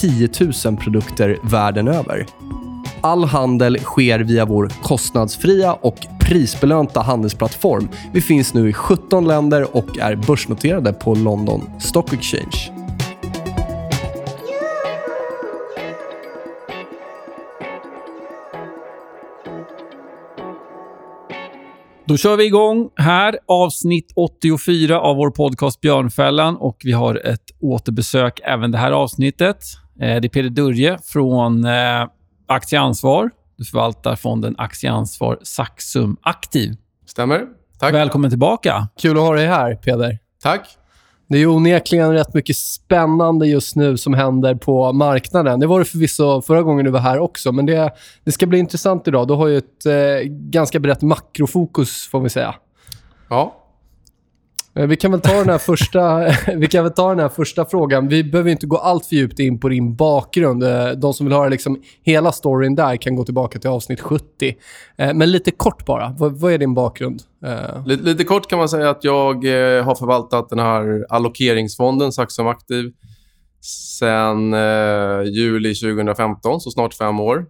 10 000 produkter världen över. All handel sker via vår kostnadsfria och prisbelönta handelsplattform. Vi finns nu i 17 länder och är börsnoterade på London Stock Exchange. Då kör vi igång här. Avsnitt 84 av vår podcast Björnfällan. Och vi har ett återbesök även det här avsnittet. Eh, det är Peder Durje från eh, Aktieansvar. Du förvaltar fonden Aktieansvar Saxum Aktiv. Stämmer. Tack. Välkommen tillbaka. Kul att ha dig här, Peder. Tack. Det är onekligen rätt mycket spännande just nu som händer på marknaden. Det var det förvisso förra gången du var här också, men det, det ska bli intressant idag. Du har ju ett eh, ganska brett makrofokus, får vi säga. Ja. Eh, vi kan väl ta den här första, vi kan väl ta den här första frågan. Vi behöver inte gå allt för djupt in på din bakgrund. Eh, de som vill höra liksom hela storyn där kan gå tillbaka till avsnitt 70. Eh, men lite kort bara. Vad, vad är din bakgrund? Lite, lite kort kan man säga att jag har förvaltat den här allokeringsfonden Saxum Aktiv sen eh, juli 2015, så snart fem år.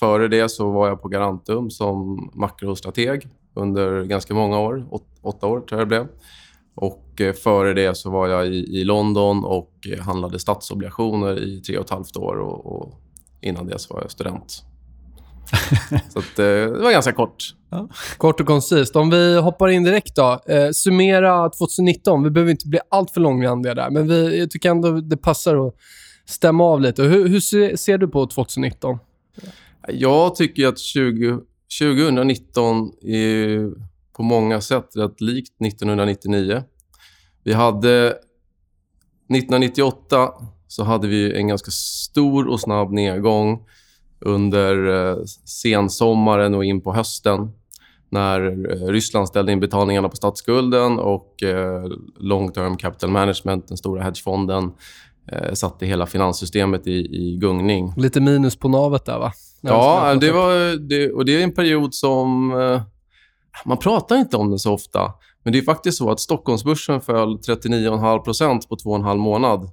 Före det så var jag på Garantum som makrostrateg under ganska många år. Åt, åtta år tror jag det blev. Och eh, före det så var jag i, i London och eh, handlade statsobligationer i tre och ett halvt år. Och, och innan det så var jag student. så att, eh, det var ganska kort. Kort och koncist. Om vi hoppar in direkt då. Eh, summera 2019. Vi behöver inte bli allt för långrandiga där, men vi, jag tycker ändå det passar att stämma av lite. Hur, hur ser, ser du på 2019? Jag tycker att 20, 2019 är på många sätt rätt likt 1999. Vi hade... 1998 så hade vi en ganska stor och snabb nedgång under eh, sensommaren och in på hösten när eh, Ryssland ställde in betalningarna på statsskulden och eh, Long Term Capital Management, den stora hedgefonden, eh, satte hela finanssystemet i, i gungning. Lite minus på navet där, va? Ja, det var, det, och det är en period som... Man pratar inte om den så ofta. Men det är faktiskt så att Stockholmsbörsen föll 39,5% på två och en halv månad.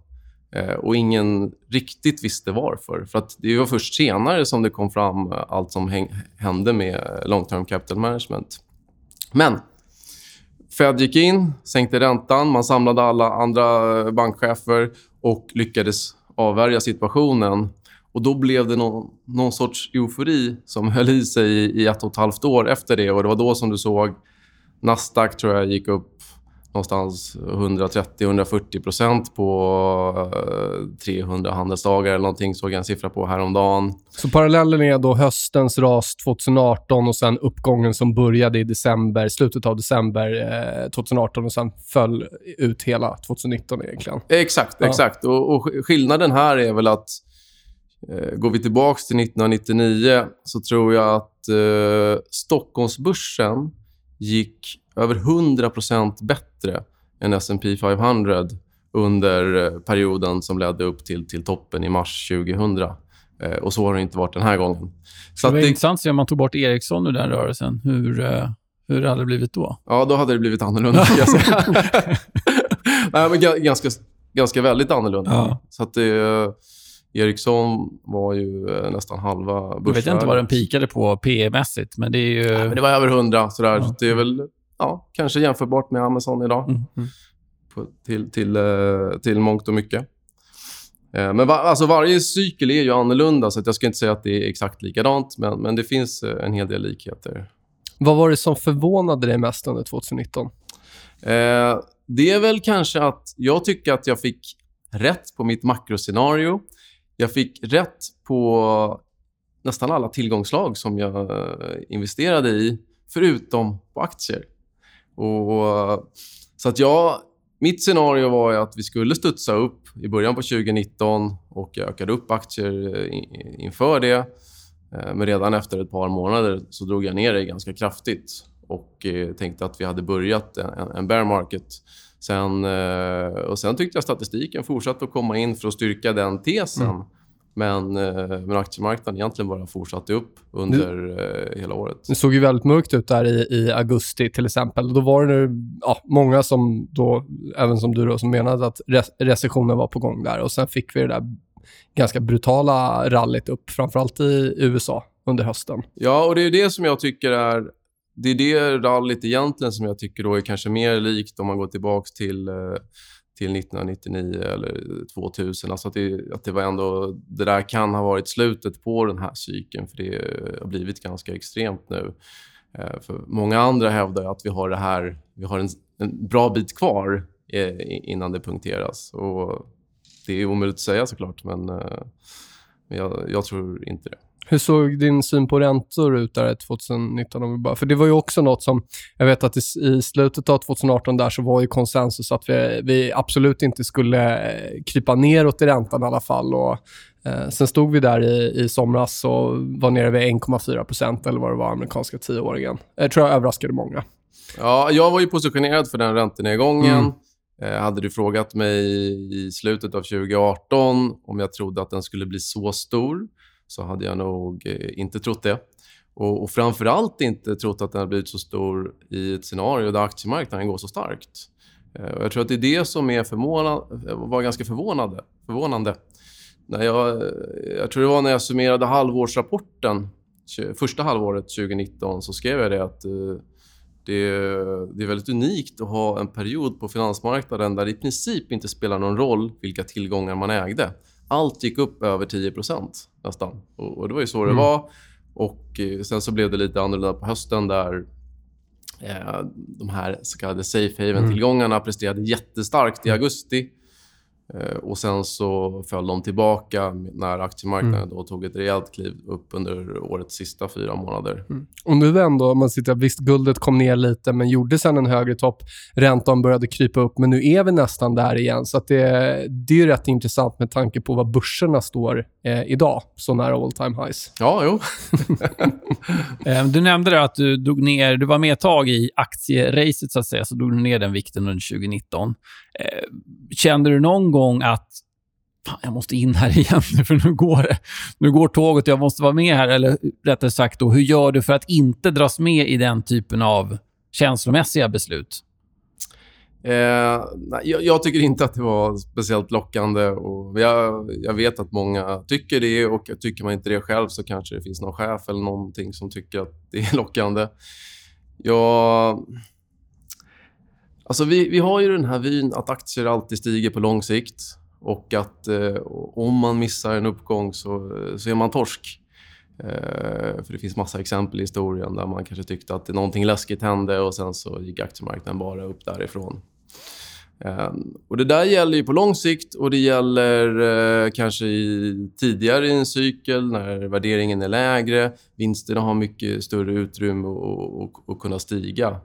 Eh, och ingen riktigt visste varför. För att det var först senare som det kom fram eh, allt som hände med long term capital management. Men Fed gick in, sänkte räntan, man samlade alla andra eh, bankchefer och lyckades avvärja situationen. Och Då blev det någon, någon sorts eufori som höll i sig i, i ett och ett halvt år efter det. Och Det var då som du såg Nasdaq tror jag gick upp någonstans 130-140 procent på eh, 300 handelsdagar eller någonting såg jag en siffra på häromdagen. Så parallellen är då höstens ras 2018 och sen uppgången som började i december, slutet av december eh, 2018 och sen föll ut hela 2019 egentligen. Exakt, Ja. exakt. Och, och skillnaden här är väl att eh, går vi tillbaka till 1999 så tror jag att eh, Stockholmsbörsen gick över 100% bättre än S&P 500 under eh, perioden som ledde upp till, till toppen i mars 2000. Eh, och så har det inte varit den här gången. Så det var det, intressant att se om man tog bort Ericsson ur den rörelsen. Hur, eh, hur hade det blivit då? ja, då hade det blivit annorlunda. Nej, men ga- ganska, ganska väldigt annorlunda. Ja. Så att det, Ericsson var ju eh, nästan halva Jag vet börsvärdet. inte vad den pikade på PE-mässigt, men det är ju... Ja, men det var över 100. Sådär. Ja. Så det är väl ja, kanske jämförbart med Amazon idag. Mm, mm. På, till, till, eh, till mångt och mycket. Eh, Men va, alltså varje cykel är ju annorlunda, så jag ska inte säga att det är exakt likadant. Men, men det finns en hel del likheter. Vad var det som förvånade dig mest under 2019? Eh, det är väl kanske att jag tycker att jag fick rätt på mitt makroscenario. Jag fick rätt på nästan alla tillgångslag som jag eh, investerade i, förutom på aktier. Och, så att jag, mitt scenario var ju att vi skulle studsa upp i början på 2019 och jag ökade upp aktier eh, inför det. Eh, men redan efter ett par månader så drog jag ner det ganska kraftigt och tänkte att vi hade börjat en bear market. Sen, och sen tyckte jag statistiken fortsatte att komma in för att styrka den tesen. Mm. Men, eh, men aktiemarknaden egentligen bara fortsatte upp under nu, hela året. Det såg ju väldigt mörkt ut där i, i augusti till exempel. Då var det ja, många som då, även som du då, som menade att recessionen var på gång där. Och sen fick vi det där ganska brutala rallyt upp, framförallt i USA under hösten. Ja, och det är det som jag tycker är det är det rallyt egentligen som jag tycker då är kanske mer likt om man går tillbaka till eh, till 1999 eller 2000. Alltså att det, att det var ändå... Det där kan ha varit slutet på den här cykeln för det har blivit ganska extremt nu. Eh, för många andra hävdar att vi har det här... Vi har en, en bra bit kvar eh, innan det punkteras. Och det är omöjligt att säga såklart, men, men jag, jag tror inte det. Hur såg din syn på räntor ut där 2019? För det var ju också något som, jag vet att i, slutet av 2018 där så var ju konsensus att vi, vi absolut inte skulle eh, krypa neråt i räntan i alla fall. Och, eh, sen stod vi där i, i somras och var nere vid 1,4% eller vad det var, amerikanska tioåringen. Det tror jag överraskade många. Ja, jag var ju positionerad för den räntenedgången. Mm. Eh, hade du frågat mig i slutet av 2018 om jag trodde att den skulle bli så stor så hade jag nog eh, inte trott det. Och, och framför allt inte trott att den har blivit så stor i ett scenario där aktiemarknaden går så starkt. Eh, och jag tror att det är det som är förmåna, var ganska förvånande. förvånande. När jag, jag tror det var när jag summerade halvårsrapporten, första halvåret 2019, så skrev jag det att eh, det, det, är väldigt unikt att ha en period på finansmarknaden där det i princip inte spelar någon roll vilka tillgångar man ägde allt gick upp över 10% nästan. Och, och, det var ju så mm. det var. Och eh, Sen så blev det lite annorlunda på hösten där eh, de här så kallade safe haven-tillgångarna mm. presterade jättestarkt i mm. augusti. Eh, och Sen så föll de tillbaka när aktiemarknaden mm. då tog ett rejält kliv upp under årets sista fyra månader. Mm. Och nu ändå, man sitter, visst guldet kom ner lite men gjorde sen en högre topp. Räntan började krypa upp men nu är vi nästan där igen. Så det, det är rätt intressant med tanke på var börserna står eh, idag, så nära all time highs. Ja, jo. Eh, du nämnde det att du, drog ner, du var med ett tag i aktieracet, så att säga, så drog du ner den vikten under 2019. Eh, kände du någon gång att Fan, jag måste in här igen för nu går det. Nu går tåget och jag måste vara med här. Eller rättare sagt, då, hur gör du för att inte dras med i den typen av känslomässiga beslut? Eh, nej, jag, jag, tycker inte att det var speciellt lockande. Och jag, jag, vet att många tycker det och tycker man inte det själv så kanske det finns någon chef eller någonting som tycker att det är lockande. Jag... Alltså vi, vi har ju den här vyn att aktier alltid stiger på lång sikt och att eh, om man missar en uppgång så, eh, så är man torsk. Eh, för det finns massa exempel i historien där man kanske tyckte att någonting läskigt hände och sen så gick aktiemarknaden bara upp därifrån. Eh, och Det där gäller ju på lång sikt och det gäller eh, kanske i, tidigare i en cykel när värderingen är lägre. Vinsterna har mycket större utrymme att kunna stiga.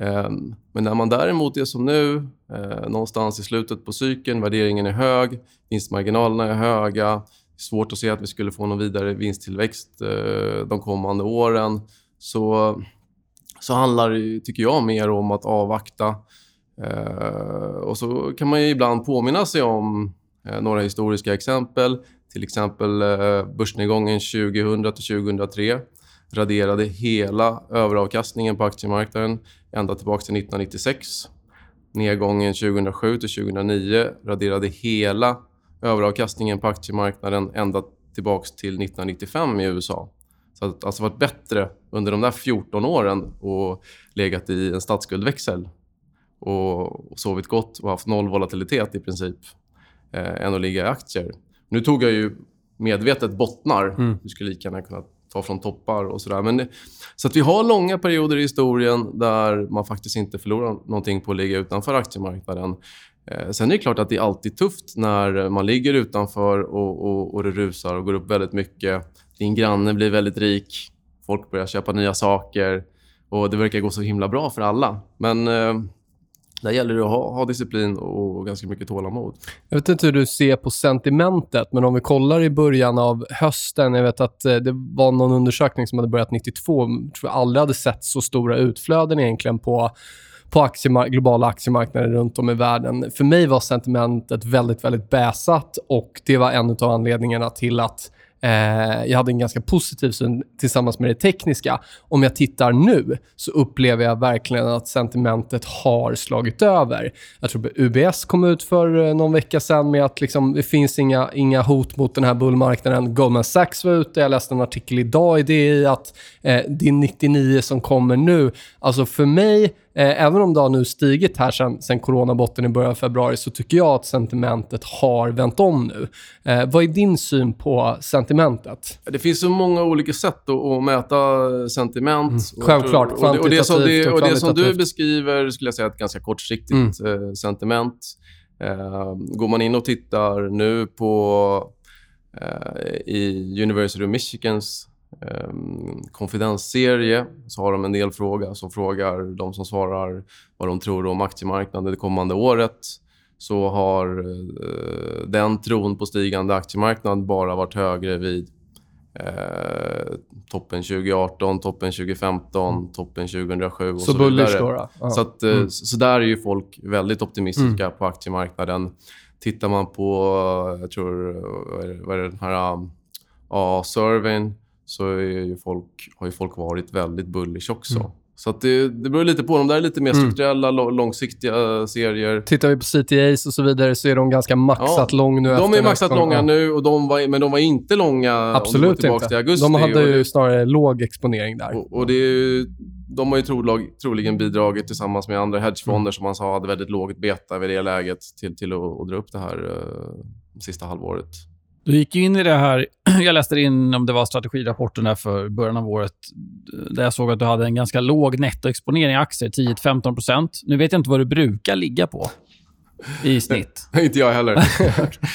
Ehm, men när man däremot är som nu, eh, någonstans i slutet på cykeln, värderingen är hög, vinstmarginalerna är höga, svårt att se att vi skulle få någon vidare vinsttillväxt eh, de kommande åren, så, så handlar det, tycker jag, mer om att avvakta eh, och så kan man ju ibland påminna sig om några historiska exempel. Till exempel börsnedgången 2000 2003 raderade hela överavkastningen på aktiemarknaden ända tillbaka till 1996. Nedgången 2007 2009 raderade hela överavkastningen på aktiemarknaden ända tillbaka till 1995 i USA. Så har alltså varit bättre under de där 14 åren och legat i en statsskuldväxel och, sovit gott och haft noll volatilitet i princip eh, än att ligga i aktier. Nu tog jag ju medvetet bottnar. Mm. Du skulle lika gärna kunna ta från toppar och sådär. Men så att vi har långa perioder i historien där man faktiskt inte förlorar någonting på att ligga utanför aktiemarknaden. Eh, sen är det klart att det är alltid tufft när man ligger utanför och, och, och det rusar och går upp väldigt mycket. Din granne blir väldigt rik. Folk börjar köpa nya saker och det verkar gå så himla bra för alla. Men eh, där gäller det att ha, ha disciplin och ganska mycket tålamod. Jag vet inte hur du ser på sentimentet, men om vi kollar i början av hösten. Jag vet att eh, det var någon undersökning som hade börjat 92. Jag tror jag aldrig hade sett så stora utflöden egentligen på på aktiemark globala aktiemarknader runt om i världen. För mig var sentimentet väldigt, väldigt bäsat och det var en av anledningarna till att Eh, jag hade en ganska positiv syn tillsammans med det tekniska. Om jag tittar nu så upplever jag verkligen att sentimentet har slagit över. Jag tror UBS kom ut för eh, någon vecka sedan med att liksom, det finns inga, inga hot mot den här bullmarknaden. Goldman Sachs var ute. Jag läste en artikel idag i DI att eh, det är 99 som kommer nu. Alltså för mig Eh, även om det har nu stigit här sen, sen coronabotten i början av februari så tycker jag att sentimentet har vänt om nu. Eh, vad är din syn på sentimentet? Det finns så många olika sätt att, att mäta sentiment. Mm. Självklart. Och, och, och, det som, det, och det som du beskriver skulle jag säga är ett ganska kortsiktigt mm. eh, sentiment. Eh, går man in och tittar nu på eh, i University of Michigans eh, konfidensserie så har de en del fråga som frågar de som svarar vad de tror om aktiemarknaden det kommande året. Så har eh, den tron på stigande aktiemarknad bara varit högre vid eh, toppen 2018, toppen 2015, mm. toppen 2007 och så, så vidare. Då, då? Så, att, eh, mm. så där är ju folk väldigt optimistiska mm. på aktiemarknaden. Tittar man på, jag tror, vad är det, den här A-surveyn så är ju folk, har ju folk varit väldigt bullish också. Mm. Så det, det beror lite på. De där är lite mer mm. strukturella, mm. långsiktiga serier. Tittar vi på CTAs och så vidare så är de ganska maxat ja, lång nu. De är maxat långa ja. nu, och de var, men de var inte långa Absolut om inte. till augusti. De hade ju snarare låg exponering där. Och, och det är, de har ju trolig, troligen bidragit tillsammans med andra hedgefonder mm. som man sa hade väldigt lågt beta vid det läget till, till att, att dra upp det här uh, sista halvåret. Du gick in i det här, jag läste in om det var strategirapporten där för början av året, där jag såg att du hade en ganska låg nettoexponering i aktier, 10-15% Nu vet jag inte vad du brukar ligga på i snitt. inte jag heller.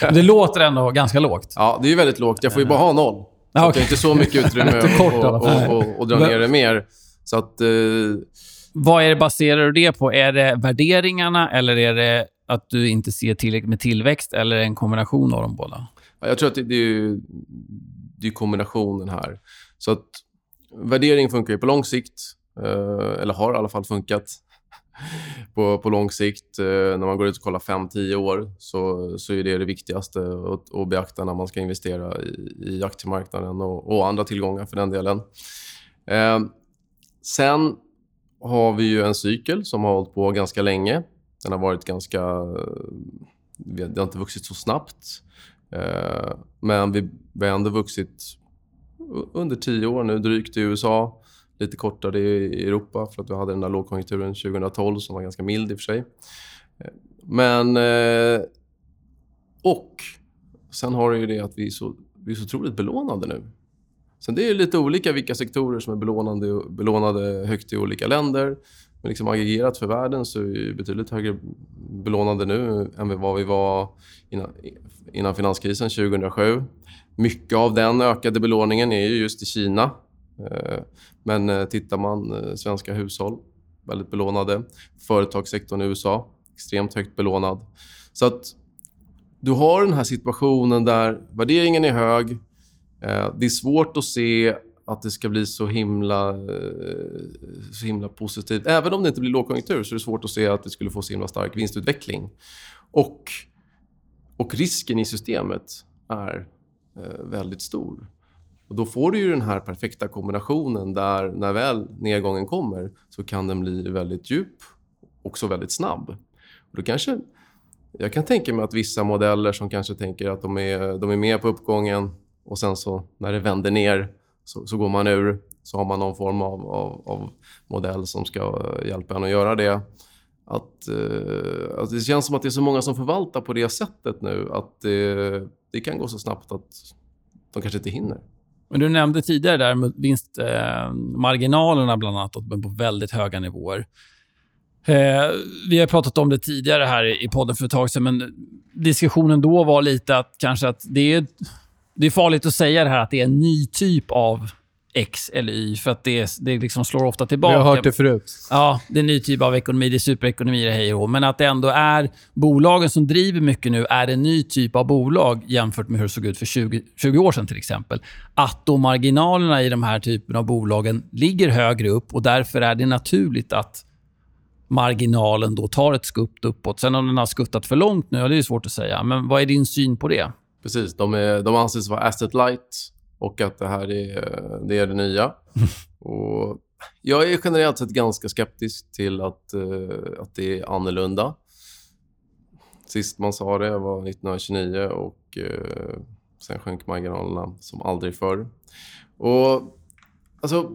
det låter ändå ganska lågt. Ja, det är väldigt lågt. Jag får ju bara ha noll. Så okay. det är inte så mycket utrymme att dra ner det mer. Så att... Eh... Vad är det, baserar du det på? Är det värderingarna eller är det att du inte ser tillräckligt med tillväxt eller en kombination av de båda? Jag tror att det, det är, det är kombinationen här. Så att värdering funkar ju på lång sikt, eh, eller har i alla fall funkat på, på lång sikt. Eh, när man går ut och kollar 5-10 år så, så är det det viktigaste att, att beakta när man ska investera i, i aktiemarknaden och, och andra tillgångar för den delen. Eh, sen har vi ju en cykel som har hållit på ganska länge. Den har varit ganska... Eh, det har inte vuxit så snabbt. Eh, men vi, vi har ändå vuxit under tio år nu, drygt i USA. Lite kortare i Europa för att vi hade den där lågkonjunkturen 2012 som var ganska mild i och för sig. Eh, men... Eh, och sen har det ju det att vi är så, vi är så otroligt belånade nu. Sen det är lite olika vilka sektorer som är belånade, belånade högt i olika länder. Men liksom aggregerat för världen så är vi betydligt högre belånade nu än vad vi var innan, innan finanskrisen 2007. Mycket av den ökade belåningen är ju just i Kina. Eh, men eh, tittar man eh, svenska hushåll, väldigt belånade. Företagssektorn i USA, extremt högt belånad. Så att du har den här situationen där värderingen är hög. Det är svårt att se att det ska bli så himla, eh, så himla positivt. Även om det inte blir lågkonjunktur så är det svårt att se att det skulle få så himla stark vinstutveckling. Och och risken i systemet är eh, väldigt stor. Och Då får du ju den här perfekta kombinationen där när väl nedgången kommer så kan den bli väldigt djup och också väldigt snabb. Och då kanske, jag kan tänka mig att vissa modeller som kanske tänker att de är, de är med på uppgången och sen så när det vänder ner så, så går man ur. Så har man någon form av, av, av modell som ska eh, hjälpa en att göra det att, eh, att det känns som att det är så många som förvaltar på det sättet nu att det, det kan gå så snabbt att de kanske inte hinner. Men du nämnde tidigare där vinstmarginalerna eh, bland annat, på väldigt höga nivåer. Eh, vi har pratat om det tidigare här i podden för ett tag sedan, men diskussionen då var lite att kanske att det är, det är farligt att säga det här att det är en ny typ av X eller Y, för att det, det liksom slår ofta tillbaka. har hört det förut. Ja, det är en ny typ av ekonomi. Det är superekonomi, det hej och. Men att det ändå är bolagen som driver mycket nu är en ny typ av bolag jämfört med hur det såg ut för 20, 20 år sedan till exempel. Att då marginalerna i de här typen av bolagen ligger högre upp och därför är det naturligt att marginalen då tar ett skutt uppåt. Sen om den har skuttat för långt nu, ja, det är svårt att säga. Men vad är din syn på det? Precis. De, är, de anses vara asset light och att det här är det, är det nya. och jag är generellt sett ganska skeptisk till att, eh, att det är annorlunda. Sist man sa det var 1929 och eh, sen sjönk marginalerna som aldrig förr. Och alltså,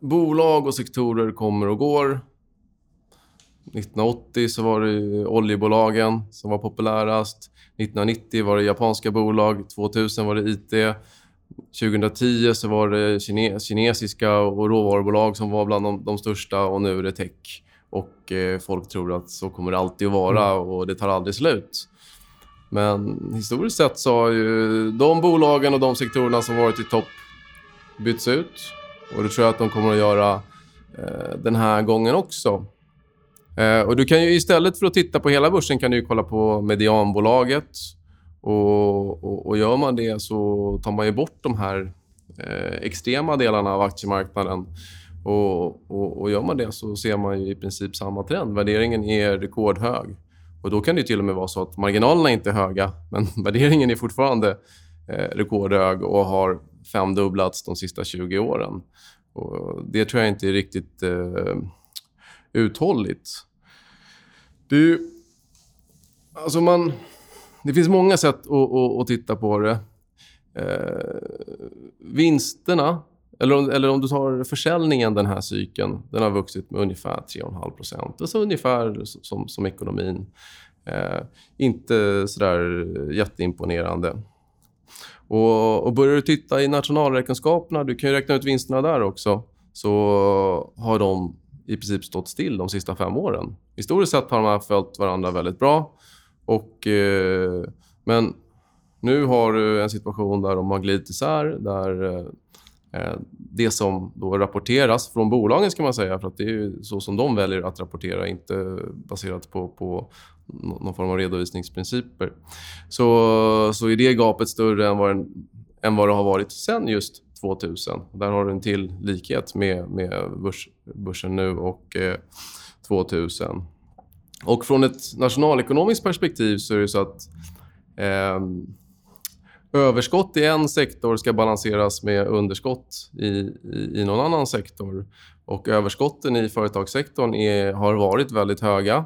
bolag och sektorer kommer och går. 1980 så var det oljebolagen som var populärast. 1990 var det japanska bolag. 2000 var det IT. 2010 så var det kine kinesiska och råvarubolag som var bland de, de största och nu är det tech. Och eh, folk tror att så kommer det alltid att vara och det tar aldrig slut. Men historiskt sett så har ju de bolagen och de sektorerna som varit i topp bytts ut. Och det tror jag att de kommer att göra eh, den här gången också. Eh, och du kan ju istället för att titta på hela börsen kan du ju kolla på medianbolaget. Och, och, och gör man det så tar man ju bort de här eh, extrema delarna av aktiemarknaden. Och, och, och gör man det så ser man ju i princip samma trend. Värderingen är rekordhög. Och då kan det till och med vara så att marginalerna inte är höga, men värderingen är fortfarande eh, rekordhög och har femdubblats de sista 20 åren. Och det tror jag inte är riktigt eh, uthålligt. Det, är ju, alltså man, det finns många sätt att, att, att titta på det. Eh, vinsterna, eller om, eller om du tar försäljningen den här cykeln, den har vuxit med ungefär 3,5 procent. Alltså ungefär som, som ekonomin. Eh, inte sådär jätteimponerande. Och, och börjar du titta i nationalräkenskaperna, du kan ju räkna ut vinsterna där också, så har de i princip stått still de sista fem åren. Historiskt sett har de här följt varandra väldigt bra. Och, eh, men nu har du en situation där de har glidit isär, där eh, eh det som då rapporteras från bolagen, ska man säga, för att det är ju så som de väljer att rapportera, inte baserat på, på någon form av redovisningsprinciper, så, så är det gapet större än vad, den, än vad det har varit sen just 2000. Där har du en till likhet med, med börs, börsen nu och eh, 2000. Och från ett nationalekonomiskt perspektiv så är det så att eh, överskott i en sektor ska balanseras med underskott i, i, i någon annan sektor. Och överskotten i företagssektorn är, har varit väldigt höga.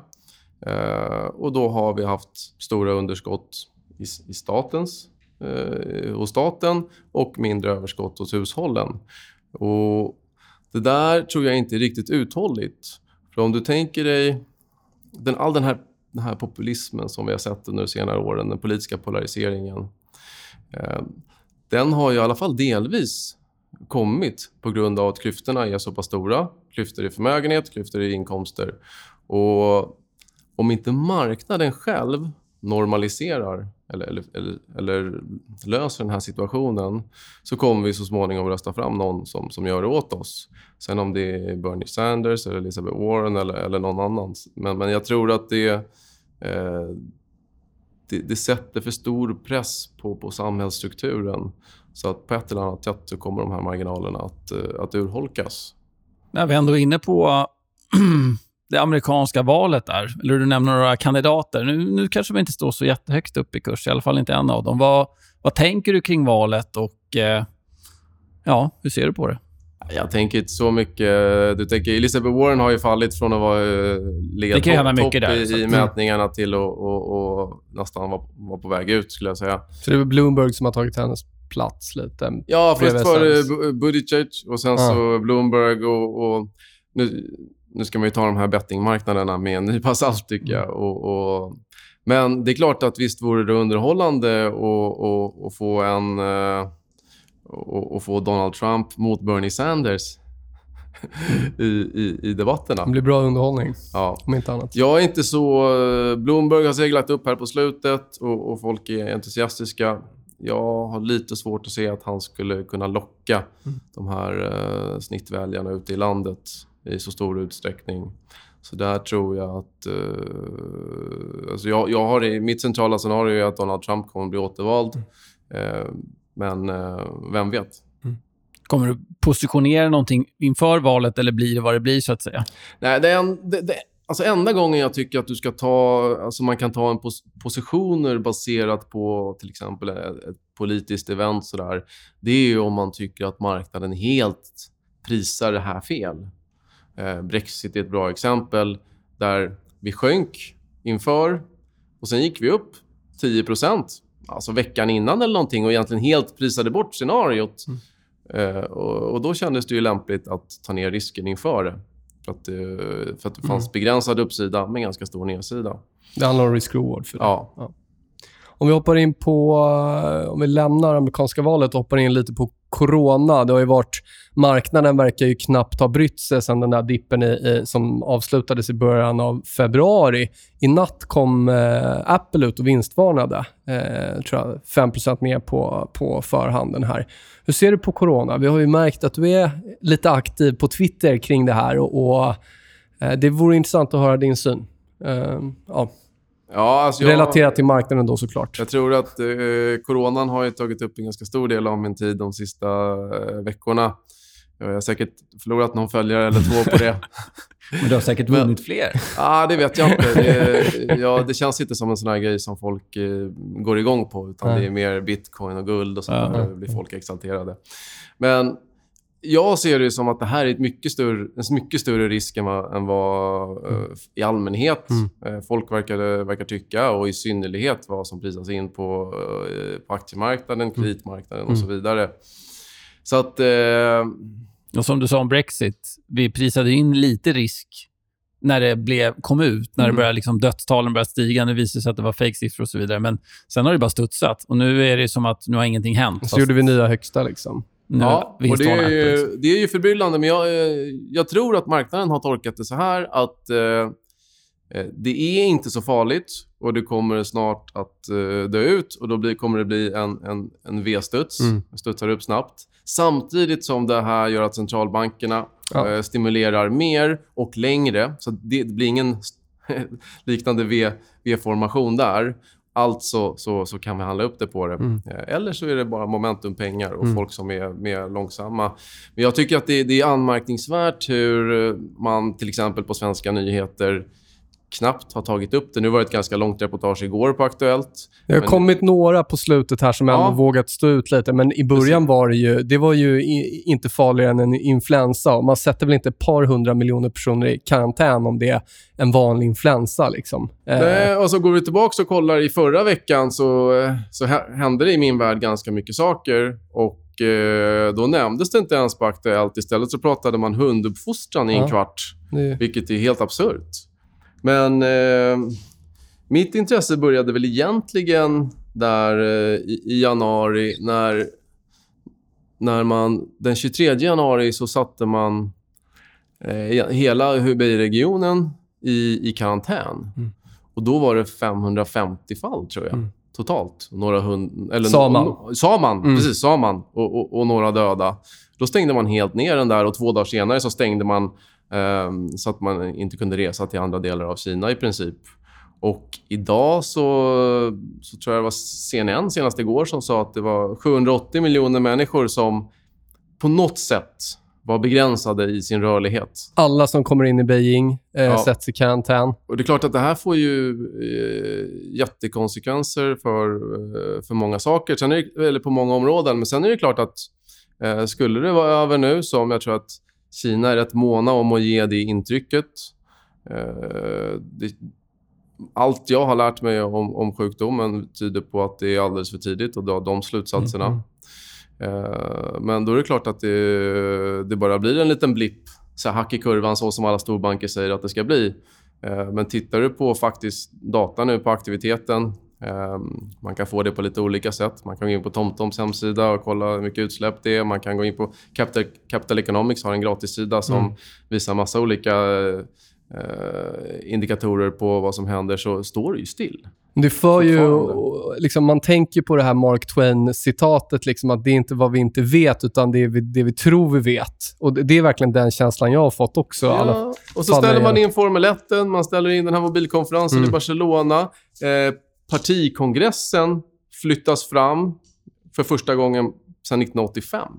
Eh, och då har vi haft stora underskott i, i statens eh, hos staten och mindre överskott hos hushållen. Och det där tror jag inte är riktigt uthålligt. För om du tänker dig den, all den här, den här populismen som vi har sett under senare åren, den politiska polariseringen. Eh, den har ju i alla fall delvis kommit på grund av att klyftorna är så pass stora. Klyftor i förmögenhet, klyftor i inkomster. Och om inte marknaden själv normaliserar eller, eller, eller, eller, löser den här situationen så kommer vi så småningom rösta fram någon som, som gör det åt oss. Sen om det är Bernie Sanders, eller Elizabeth Warren eller, eller någon annan. Men, men jag tror att det, eh, det, det, sätter för stor press på, på samhällsstrukturen. Så att på ett eller annat sätt så kommer de här marginalerna att, eh, att urholkas. När vi ändå är inne på det amerikanska valet där, eller du nämner några kandidater. Nu, nu kanske de inte står så jättehögt upp i kurs, i alla fall inte en av dem. Vad, vad tänker du kring valet och eh, ja, hur ser du på det? Jag tänker inte så mycket. Du tänker, Elizabeth Warren har ju fallit från att vara eh, ligga topp top i, i mätningarna till att och, och nästan vara var på väg ut, skulle jag säga. Så det är Bloomberg som har tagit hennes plats lite? Ja, först var det Buttigieg och sen ja. så Bloomberg och, och nu, nu ska man ju ta de här bettingmarknaderna med en nypa salt, tycker jag. Mm. Och, och, men det är klart att visst vore det underhållande att få en... och, få Donald Trump mot Bernie Sanders i, i, i debatterna. Det blir bra underhållning, ja. om inte annat. Jag är inte så... Bloomberg har seglat upp här på slutet och, och folk är entusiastiska. jag har lite svårt att se att han skulle kunna locka de här eh, snittväljarna ute i landet i så stor utsträckning. Så där tror jag att... Eh, alltså jag, jag har i, mitt centrala scenario är att Donald Trump kommer att bli återvald. Eh, men eh, vem vet? Kommer du positionera någonting inför valet eller blir det vad det blir, så att säga? Nej, det är en, det, det, alltså enda gången jag tycker att du ska ta, alltså man kan ta en pos, positioner baserat på till exempel ett, ett politiskt event sådär, det är ju om man tycker att marknaden helt prisar det här fel. Eh, Brexit är ett bra exempel där vi sjönk inför och sen gick vi upp 10% alltså veckan innan eller någonting och egentligen helt prisade bort scenariot. Eh, och, och då kändes det ju lämpligt att ta ner risken inför det. För att, det- för att det fanns begränsad uppsida men ganska stor nedsida. Det handlar om risk-reward för det. Ja. Om vi hoppar in på, eh, om vi lämnar amerikanska valet och hoppar in lite på corona. Det har ju varit, marknaden verkar ju knappt ha brytt sig sen den där dippen i, i, som avslutades i början av februari. I natt kom eh, Apple ut och vinstvarnade. Eh, tror jag 5% på, på förhanden här. Hur ser du på corona? Vi har ju märkt att du är lite aktiv på Twitter kring det här och, och eh, det vore intressant att höra din syn. Eh, ja, Ja, alltså jag, relaterat till marknaden då såklart. Jag tror att eh, coronan har ju tagit upp en ganska stor del av min tid de sista eh, veckorna. Jag har säkert förlorat någon följare eller två på det. Men du har säkert Men- vunnit fler. ah, det vet jag inte. Det, ja, det känns inte som en sån här grej som folk eh, går igång på. Utan Nej. det är mer bitcoin och guld och sånt Ja. där. Blir folk exalterade. Men jag ser det som att det här är ett mycket större, en mycket större risk än vad, än vad eh, i allmänhet eh, folk verkar, verkar tycka och i synnerhet vad som prisas in på, eh, på aktiemarknaden, kreditmarknaden och så vidare. Så att... Eh, Och som du sa om Brexit, vi prisade in lite risk när det blev, kom ut, när det Mm. började, liksom, dödstalen började stiga. Det visade sig att det var fejksiffror och så vidare. Men sen har det bara studsat. Och nu är det som att nu har ingenting hänt. Så Fast gjorde vi nya högsta liksom. Ja, och det är, ju, det är ju förbryllande, men jag, eh, jag tror att marknaden har tolkat det så här att eh, eh, det är inte så farligt och det kommer snart att eh, dö ut och då blir, kommer det bli en, en, en V-studs. Mm. studsar upp snabbt. Samtidigt som det här gör att centralbankerna Ja. eh, stimulerar mer och längre. Så det, blir ingen liknande V-formation där. Alltså så, så kan vi handla upp det på det. Mm. Eh, Eller så är det bara momentumpengar och folk som är mer långsamma. Men jag tycker att det, det är anmärkningsvärt hur man till exempel på svenska nyheter knappt har tagit upp det. Nu var det ett ganska långt reportage igår på Aktuellt. Det har Men- kommit några på slutet här som Ja. ändå vågat stå ut lite, men i början var det ju, det var ju i, inte farligare än en influensa. Man sätter väl inte ett par hundra miljoner personer i karantän om det är en vanlig influensa. Liksom. Eh, Nej, och så går vi tillbaka och kollar. I förra veckan så, eh, så hä- hände det i min värld ganska mycket saker. Och eh, Då nämndes det inte ens på Aktuellt. Istället så pratade man hunduppfostran i en Ja. kvart, vilket är helt absurt. Men eh, mitt intresse började väl egentligen där eh, i, i januari när, när man... Den 23 januari så satte man eh, hela Hubei-regionen i, i karantän. Mm. Och då var det 550 fall, tror jag. Mm. Totalt. Några hund, eller Sa man. no- sa man, Mm. precis. Sa man. Och, och, och några döda. Då stängde man helt ner den där och två dagar senare så stängde man så att man inte kunde resa till andra delar av Kina i princip. Och idag så, så tror jag det var CNN senast igår som sa att det var 780 miljoner människor som på något sätt var begränsade i sin rörlighet. alla som kommer in i Beijing eh, Ja. sätts i karantän. Och det är klart att det här får ju eh, jättekonsekvenser för, eh, för många saker, sen är det, eller på många områden. Men sen är det klart att eh, skulle det vara över nu, som jag tror att Kina är rätt måna om att ge det intrycket. Eh, det, allt jag har lärt mig om, om sjukdomen tyder på att det är alldeles för tidigt att dra de slutsatserna. Mm. Men då är det klart att det, det bara blir en liten blipp, så hack i kurvan, så som alla storbanker säger att det ska bli. Eh, Men tittar du på faktiskt data nu på aktiviteten, man kan få det på lite olika sätt. Man kan gå in på TomToms hemsida och kolla hur mycket utsläpp det är. Man kan gå in på Capital, Capital Economics har en gratissida som Mm. visar massa olika eh, indikatorer på vad som händer så står det ju still. Det för ju, liksom, man tänker på det här Mark Twain-citatet, liksom, att det är inte vad vi inte vet, utan det är vi, det vi tror vi vet. Och det, det är verkligen den känslan jag har fått också. Ja, och så ställer man in Formel 1, man ställer in den här mobilkonferensen Mm. i Barcelona. Eh, partikongressen flyttas fram för första gången sedan 1985.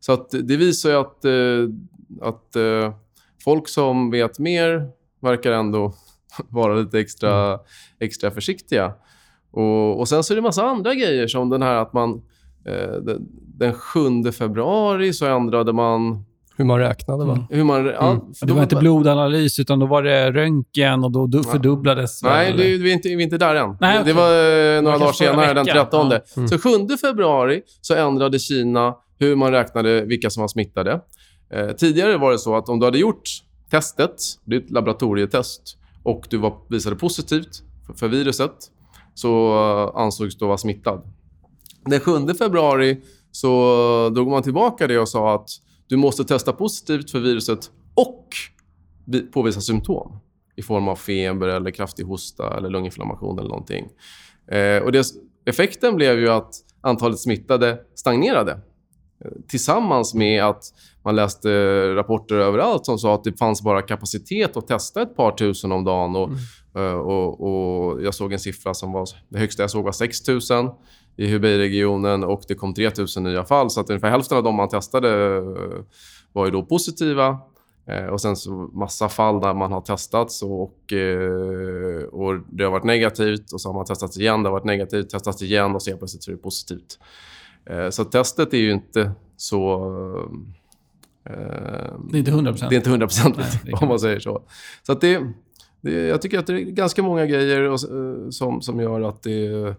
Så att det visar ju att, eh, att eh, folk som vet mer verkar ändå vara lite extra, extra försiktiga. Och, och Sen så är det massa andra grejer som den här att man... Eh, den 7 februari så ändrade man hur man räknade, va? Mm. hur man... Ja, Mm. Det då var inte blodanalys, utan då var det röntgen och då du- fördubblades... Nej, eller? det, vi, är inte, vi är inte där än. Nej, det var eh, några dagar senare, den veckan. 13. Ja. Mm. Så 7 februari så ändrade Kina hur man räknade vilka som var smittade. Eh, tidigare var det så att om du hade gjort testet, det är ett laboratorietest, och du var, visade positivt för, för viruset, så eh, ansågs du vara smittad. Den 7 februari så drog man tillbaka det och sa att du måste testa positivt för viruset och vi- påvisa symptom i form av feber eller kraftig hosta eller lunginflammation eller någonting. Eh, och det, effekten blev ju att antalet smittade stagnerade. Eh, Tillsammans med att man läste rapporter överallt som sa att det fanns bara kapacitet att testa ett par tusen om dagen. Och, eh, och, och jag såg en siffra som var... Det högsta jag såg var 6 000 i Hubei-regionen och det kom 3 000 nya fall. Så att ungefär hälften av de man testade eh, var ju då positiva. Eh, och sen så massa fall där man har testats och, eh, och det har varit negativt och så har man testats igen, det har varit negativt, testats igen och så helt plötsligt så är det positivt. Så testet är ju inte så... Eh, Det är inte 100 det är inte hundraprocentigt, Nej, det kan om man säger så. Så det, det, jag tycker att det är ganska många grejer som, som gör att, det,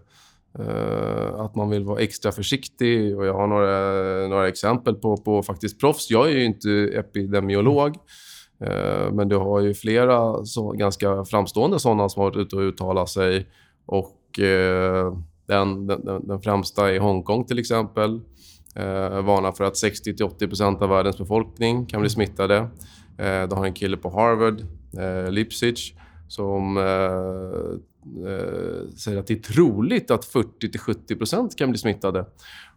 Eh, att man vill vara extra försiktig. Och jag har några, några exempel på, på faktiskt proffs. Jag är ju inte epidemiolog. Eh, men du har ju flera så, ganska framstående sådana som har varit ute och uttalat sig. Och eh, den, den, den- främsta i Hongkong till exempel eh, varnar för att 60-80% av världens befolkning kan bli smittade. Eh, du har en kille på Harvard, eh, Lipsitch, som eh, eh, säger att det är troligt att 40-70% kan bli smittade.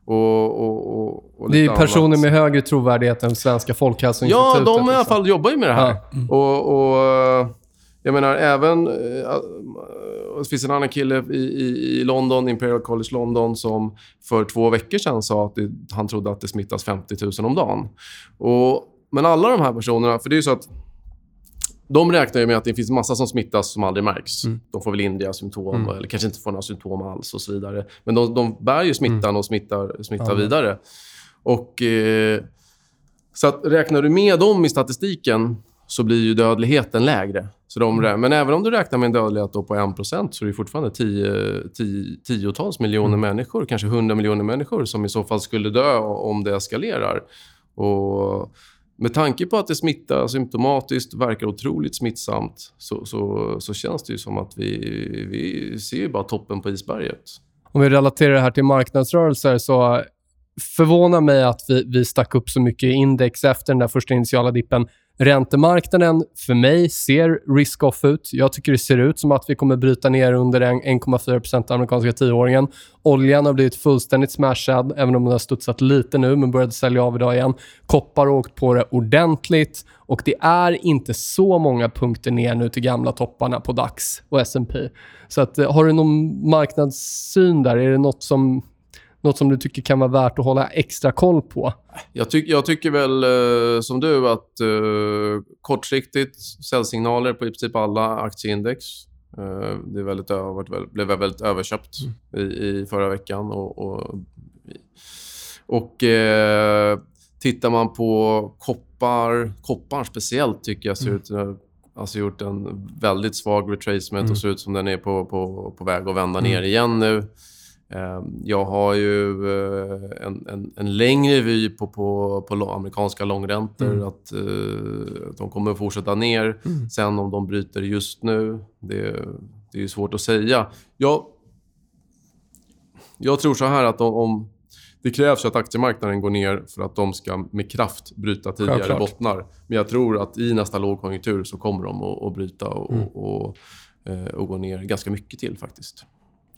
Och, och, och, och Det är personer annat. med högre trovärdighet än Svenska Folkhälsoinstitutet. Ja, de i alla liksom. fall jobbar ju med det här. Och, och eh, jag menar även... eh, Det finns en annan kille i, i, i London, Imperial College London, som för två veckor sedan sa att det, han trodde att det smittas 50 000 om dagen. Och, men alla de här personerna, för det är ju så att de räknar ju med att det finns massa som smittas som aldrig märks. Mm. De får väl lindriga symptom Mm. eller kanske inte får några symptom alls och så vidare. Men de, de bär ju smittan och smittar, smittar Ja. vidare. Och, eh, så att räknar du med dem i statistiken så blir ju dödligheten lägre. Så de, rä- Men även om du räknar med en dödlighet på 1% så är det fortfarande tio, tio, tiotals miljoner människor, kanske 100 miljoner människor som i så fall skulle dö om det eskalerar. Och med tanke på att det smittar symptomatiskt, verkar otroligt smittsamt, så, så, så känns det ju som att vi, vi ser ju bara toppen på isberget. Om vi relaterar det här till marknadsrörelser så förvånar mig att vi, vi stack upp så mycket i index efter den där första initiala dippen. Räntemarknaden för mig ser risk-off ut. Jag tycker det ser ut som att vi kommer bryta ner under 1,4 amerikanska tioåringen. Oljan har blivit fullständigt smashad, även om den har studsat lite nu, men började sälja av idag igen. Koppar har åkt på det ordentligt och det är inte så många punkter ner nu till gamla topparna på DAX och S&P. Så att, eh, har du någon marknadssyn där? Är det något som, något som du tycker kan vara värt att hålla extra koll på? Jag, tyck, jag tycker väl eh, som du att eh, kortsiktigt säljsignaler på i princip alla aktieindex. Eh, det är väldigt, ö- varit väl- blev väldigt överköpt i, i förra veckan. Och, och, och eh, tittar man på koppar, koppar speciellt tycker jag ser ut att Alltså gjort en väldigt svag retracement och ser ut som den är på, på, på väg att vända ner igen nu. Eh, Jag har ju eh, en, en, en längre vy på, på, på amerikanska långräntor. Att eh, de kommer att fortsätta ner. Sen om de bryter just nu, det, det är svårt att säga. Jag, jag tror så här att om, om det krävs att aktiemarknaden går ner för att de ska med kraft bryta tidigare Självklart. bottnar. Men jag tror att i nästa lågkonjunktur så kommer de att, att bryta och, Mm. och, och, eh, och gå ner ganska mycket till faktiskt.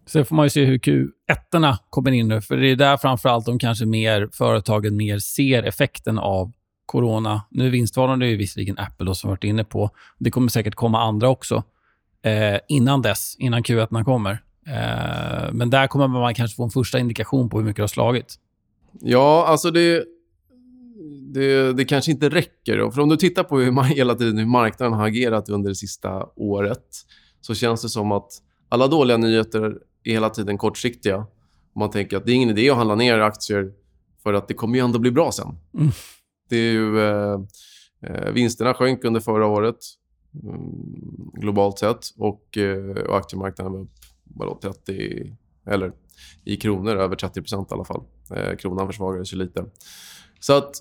Sen får man ju se hur Q1 kommer in nu, för det är där framförallt de kanske mer, företagen mer ser effekten av corona. Nu är ju visserligen Apple då, som vi varit inne på. Det kommer säkert komma andra också eh, innan dess, innan Q1 kommer. Eh, men där kommer man kanske få en första indikation på hur mycket det har slagit. Ja, alltså det, det, det kanske inte räcker. Då. För om du tittar på hur man hela tiden hur marknaden har agerat under det sista året så känns det som att alla dåliga nyheter är hela tiden kortsiktiga. Man tänker att det är ingen idé att handla ner aktier för att det kommer ju ändå bli bra sen. Mm. Det är ju, eh, eh, vinsterna sjönk under förra året mm, globalt sett och, eh, och aktiemarknaden var upp vadå, 30 eller i kronor över 30 i alla fall. Eh, kronan försvagades ju lite. Så att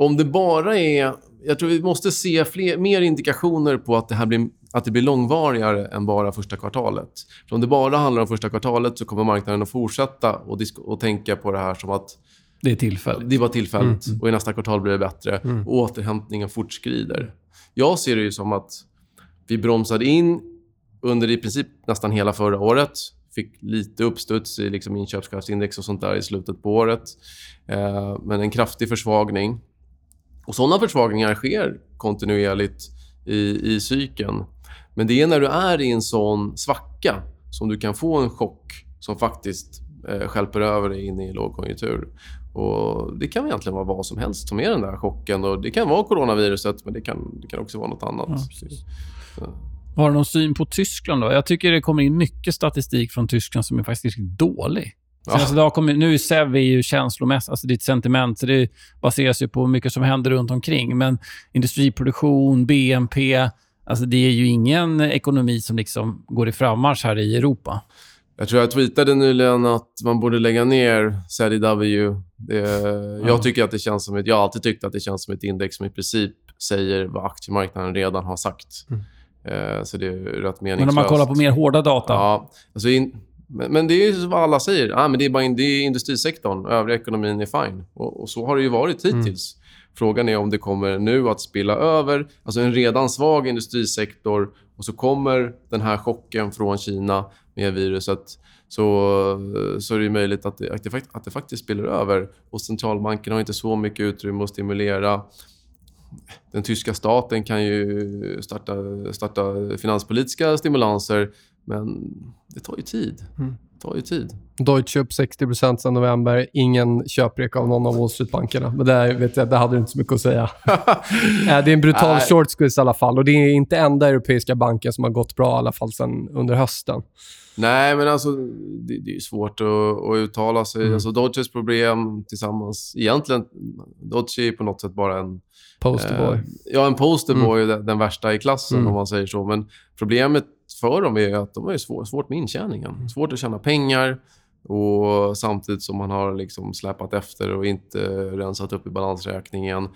om det bara är... Jag tror vi måste se fler, mer indikationer på att det här blir, att det blir långvarigare än bara första kvartalet. För om det bara handlar om första kvartalet så kommer marknaden att fortsätta och, och tänka på det här som att Det är tillfälligt. det var tillfälligt och i nästa kvartal blir det bättre. Och återhämtningen fortskrider. Jag ser det ju som att vi bromsade in under i princip nästan hela förra året. Fick lite uppstuds i liksom inköpskraftsindex och sånt där i slutet på året. Eh, men en kraftig försvagning. Och såna försvagningar sker kontinuerligt i, i cykeln. Men det är när du är i en sån svacka som du kan få en chock som faktiskt eh, stjälper över dig in i lågkonjunktur. Och det kan egentligen vara vad som helst som är den där chocken. Och det kan vara coronaviruset, men det kan, det kan också vara något annat. Ja, precis. Har du någon syn på Tyskland? då? Jag tycker det kommer in mycket statistik från Tyskland som är faktiskt riktigt dålig. Ja. Senaste dag kommer, nu är SEV är ju känslomässigt, alltså ditt sentiment, så det baseras ju på mycket som händer runt omkring. Men industriproduktion, BNP, alltså det är ju ingen ekonomi som liksom går i frammarsch här i Europa. Jag tror jag tweetade nyligen att man borde lägga ner. Det, Jag tycker att det känns som ett, jag har alltid tyckt att det känns som ett index som i princip säger vad aktiemarknaden redan har sagt. Eh, så det är rätt meningslöst. Men om man kollar på mer hårda data. Ja, alltså in, men, men det är ju vad alla säger. Ah, men det, är bara in, det är industrisektorn. Övriga ekonomin är fine. Och, och så har det ju varit hittills. Frågan är om det kommer nu att spilla över. Alltså en redan svag industrisektor och så kommer den här chocken från Kina med viruset. Så, så är det möjligt att det, att, det, att det faktiskt spiller över. Och centralbanken har inte så mycket utrymme att stimulera. Den tyska staten kan ju starta, starta finanspolitiska stimulanser, men det tar ju tid. Mm. Det tar ju tid. Deutsche upp 60% sedan november. Ingen köprek av någon av Wall Street-bankerna. Men där, vet jag, där hade du inte så mycket att säga. Eh, det är en brutal Nej. short squeeze i alla fall. Och det är inte enda europeiska banken som har gått bra i alla fall sen under hösten. Nej, men alltså det, det är svårt att, att uttala sig. Mm. Alltså Dodges problem tillsammans... Egentligen, Dodge är på något sätt bara en... Posterboy. Eh, ja, en posterboy, Mm. den, den värsta i klassen Mm. om man säger så. Men problemet för dem är att de har svår, svårt med intjäningen. Mm. Svårt att tjäna pengar och samtidigt som man har liksom släpat efter och inte rensat upp i balansräkningen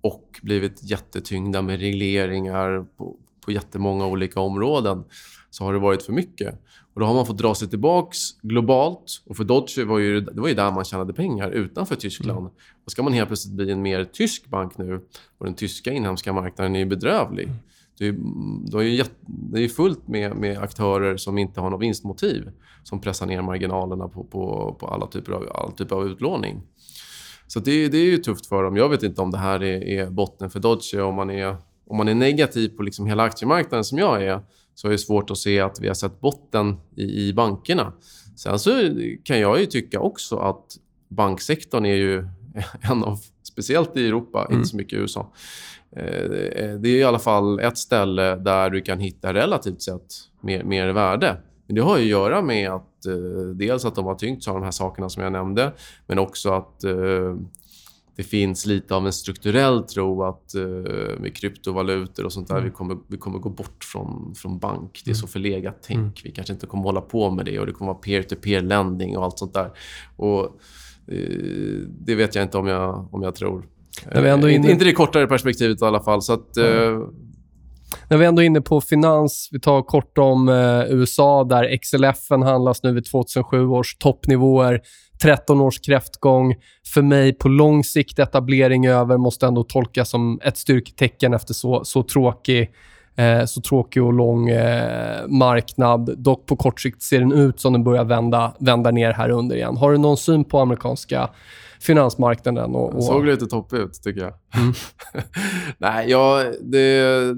och blivit jättetyngda med regleringar på, på jättemånga olika områden så har det varit för mycket. Och Då har man fått dra sig tillbaks globalt. Och för Dodge var ju, det var ju där man tjänade pengar, utanför Tyskland. Och ska man helt plötsligt bli en mer tysk bank nu och den tyska inhemska marknaden är ju bedrövlig. Det är, det är, ju det är fullt med, med aktörer som inte har något vinstmotiv som pressar ner marginalerna på, på, på alla typer av, all typ av utlåning. Så det, det är ju tufft för dem. Jag vet inte om det här är, är botten för Dodge. Om man är, om man är negativ på liksom hela aktiemarknaden som jag är så är det svårt att se att vi har sett botten i, i bankerna. Sen så kan jag ju tycka också att banksektorn är ju en av, speciellt i Europa, Mm. inte så mycket i USA. Eh, Det är i alla fall ett ställe där du kan hitta relativt sett mer, mer värde. Men det har ju att göra med att eh, dels att de har tyngts av de här sakerna som jag nämnde, men också att eh, det finns lite av en strukturell tro att eh, med kryptovalutor och sånt där, vi, kommer, vi kommer gå bort från, från bank. Det är så förlegat tänk. Vi kanske inte kommer hålla på med det och det kommer vara peer-to-peer lending och allt sånt där. Och, eh, det vet jag inte om jag, om jag tror. Vi ändå är Eh, Inte det kortare perspektivet i alla fall. Så att, eh, När vi ändå är inne på finans, vi tar kort om eh, USA där XLF handlas nu vid 2007 års toppnivåer. 13 års kräftgång. För mig på lång sikt etablering över måste ändå tolkas som ett styrketecken efter så, så tråkig eh, så tråkig och lång eh, marknad. Dock på kort sikt ser den ut som den börjar vända, vända ner här under igen. Har du någon syn på amerikanska finansmarknaden? Och, och... Den såg lite topp ut, tycker jag. Mm. Nej, ja, det,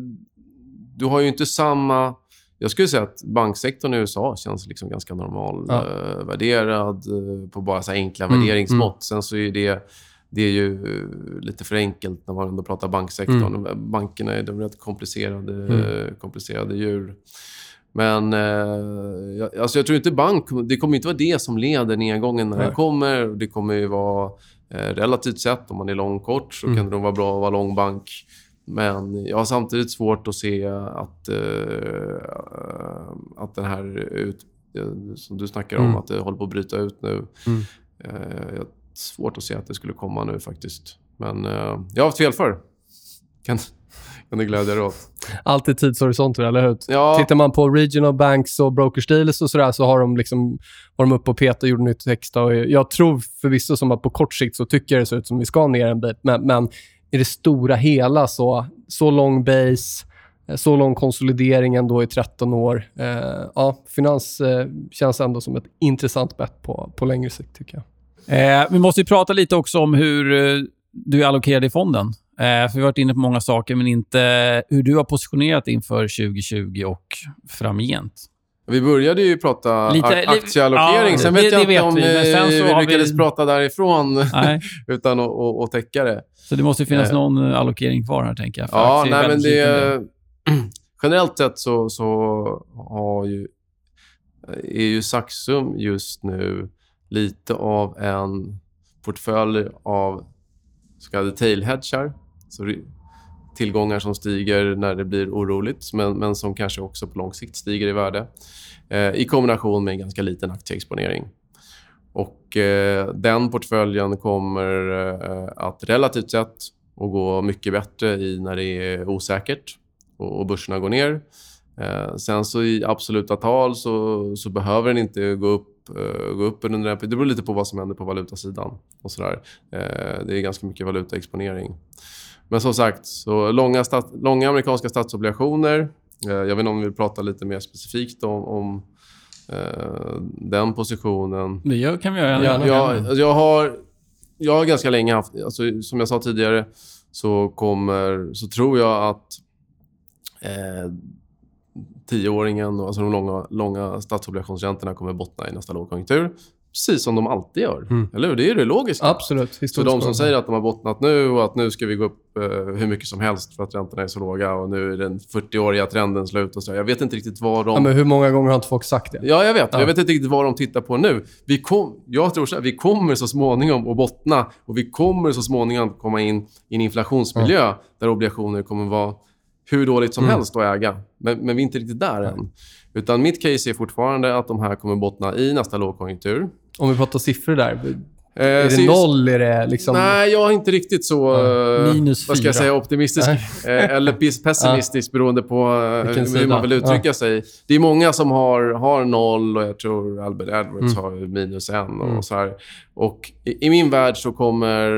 du har ju inte samma... Jag skulle säga att banksektorn i USA känns liksom ganska normal ja. eh, värderad eh, på bara så enkla mm, värderingsmått. Mm. Sen så är det, det är ju lite för enkelt när man ändå pratar banksektorn. Mm. Bankerna är de rätt komplicerade, mm. komplicerade djur. Men eh, alltså jag tror inte bank... Det kommer inte vara det som leder nedgången när Nej. den kommer. Det kommer ju vara eh, relativt sett, om man är lång kort, så mm. kan det nog vara bra att vara lång bank. Men jag har samtidigt svårt att se att, uh, att den här, ut, som du snackar om, mm. att det håller på att bryta ut nu. Mm. Har svårt att se att det skulle komma nu faktiskt. Men uh, jag har haft fel för. Kan, kan du glädja dig åt. Alltid tidshorisonter, eller hur? Ja. Tittar man på regional banks och brokers deals och sådär så har de, liksom, var de uppe och petade och gjorde nytt text. Och jag tror förvisso som att på kort sikt så tycker jag det ser ut som att vi ska ner en bit. Men, men i det stora hela så, så lång base, eh, så lång konsolidering ändå i 13 år. Eh, ja, finans eh, känns ändå som ett intressant bett på, på längre sikt, tycker jag. Eh, vi måste prata lite också om hur eh, du är allokerad i fonden. Eh, för vi har varit inne på många saker, men inte eh, hur du har positionerat inför 2020 och framgent. Vi började ju prata Lite, aktieallokering. Ja, sen vet det, jag det inte om vi, vi lyckades vi... prata därifrån utan att, att, att täcka det. Så det måste finnas eh. någon allokering kvar här, tänker jag. Ja, nej, men det... Generellt sett så, så har ju, är ju Saxum just nu lite av en portfölj av så kallade tailhedgar. Så tillgångar som stiger när det blir oroligt, men, men som kanske också på lång sikt stiger i värde. Eh, I kombination med en ganska liten aktieexponering. Och eh, Den portföljen kommer eh, att relativt sett att gå mycket bättre i när det är osäkert och, och börserna går ner. Eh, sen så i absoluta tal så, så behöver den inte gå upp eh, gå upp under den Det beror lite på vad som händer på valutasidan. och så där. Eh, det är ganska mycket valutaexponering. Men som sagt, så långa, stat, långa amerikanska statsobligationer. Uh, jag vet inte om vi vill prata lite mer specifikt om, om den positionen. Det kan vi göra. Jag, jag, jag, har, jag har ganska länge haft... Alltså, som jag sa tidigare så, kommer, så tror jag att eh, tioåringen, alltså de långa, långa statsobligationsräntorna kommer bottna i nästa lågkonjunktur. Precis som de alltid gör. Mm. Eller hur? Det är det logiska. Absolut. Så de som säger att de har bottnat nu och att nu ska vi gå upp eh, hur mycket som helst för att räntorna är så låga och nu är den 40-åriga trenden slut och så. Jag vet inte riktigt vad de... Ja, men hur många gånger har inte folk sagt det? Ja, jag vet. Ja. Jag vet inte riktigt vad de tittar på nu. Vi kom, jag tror så här, vi kommer så småningom att bottna och vi kommer så småningom att komma in i en inflationsmiljö mm. där obligationer kommer vara hur dåligt som mm. helst att äga. Men, men, vi är inte riktigt där än. Utan mitt case är fortfarande att de här kommer bottna i nästa lågkonjunktur. Om vi pratar siffror där. Eh, är det noll? Är det liksom... Nej, jag är inte riktigt så. Eh, Minus vad ska jag säga, optimistisk. Eh, eller pessimistisk beroende på hur man vill uttrycka ja. sig. Det är många som har, har noll och jag tror Albert Edwards mm. har minus en. Och mm. så här. Och i, i, min värld så, kommer,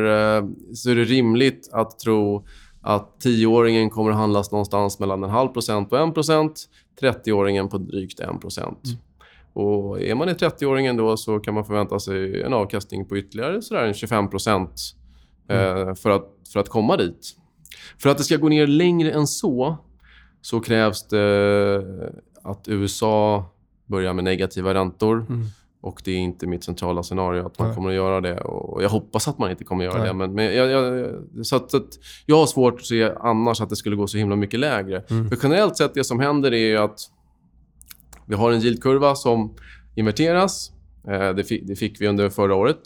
så är det rimligt att tro att 10-åringen kommer att handlas någonstans mellan en halv procent och en procent. 30-åringen på drygt en procent. Mm. Och är man i 30-åringen då så kan man förvänta sig en avkastning på ytterligare sådär en 25 procent mm. eh, för, att, för att komma dit. För att det ska gå ner längre än så så krävs det att USA börjar med negativa räntor. Mm. Och Det är inte mitt centrala scenario att man Nej. kommer att göra det. Och Jag hoppas att man inte kommer att göra Nej. det. Men, men jag, jag, så, att, så att jag har svårt att se annars att det skulle gå så himla mycket lägre. Mm. För generellt sett, det som händer är att vi har en yieldkurva som inverteras. Eh, det, fick, det fick vi under förra året.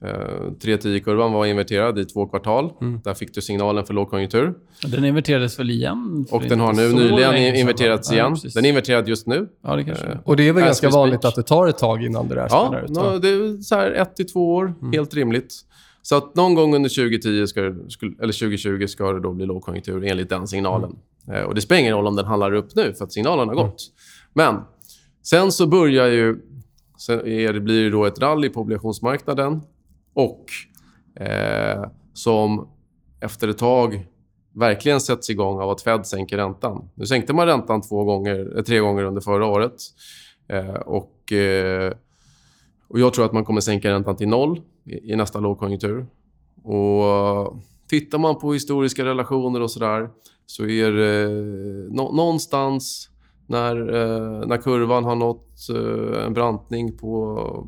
3-10-kurvan eh, var inverterad i två kvartal. Mm. Där fick du signalen för lågkonjunktur. Den inverterades väl igen? Och den har nu nyligen inverterats igen. Ja, den är inverterad just nu. Ja, det kanske. Uh, och det är väl ganska vanligt att det tar ett tag innan det där Ja, ut, no, det är så här ett till två år. Mm. Helt rimligt. Så att någon gång under 2010 ska, eller 2020 ska det då bli lågkonjunktur enligt den signalen. Mm. Eh, och Det spelar ingen roll om den handlar upp nu, för att signalen har gått. Men sen så börjar ju... Sen är det, blir det då ett rally på obligationsmarknaden. Och eh, som efter ett tag verkligen sätts igång av att Fed sänker räntan. Nu sänkte man räntan två gånger, eh, tre gånger under förra året. Eh, och, eh, och Jag tror att man kommer sänka räntan till noll i, i nästa lågkonjunktur. Och Tittar man på historiska relationer och sådär så är det eh, nå, någonstans när, eh, när kurvan har nått eh, en brantning på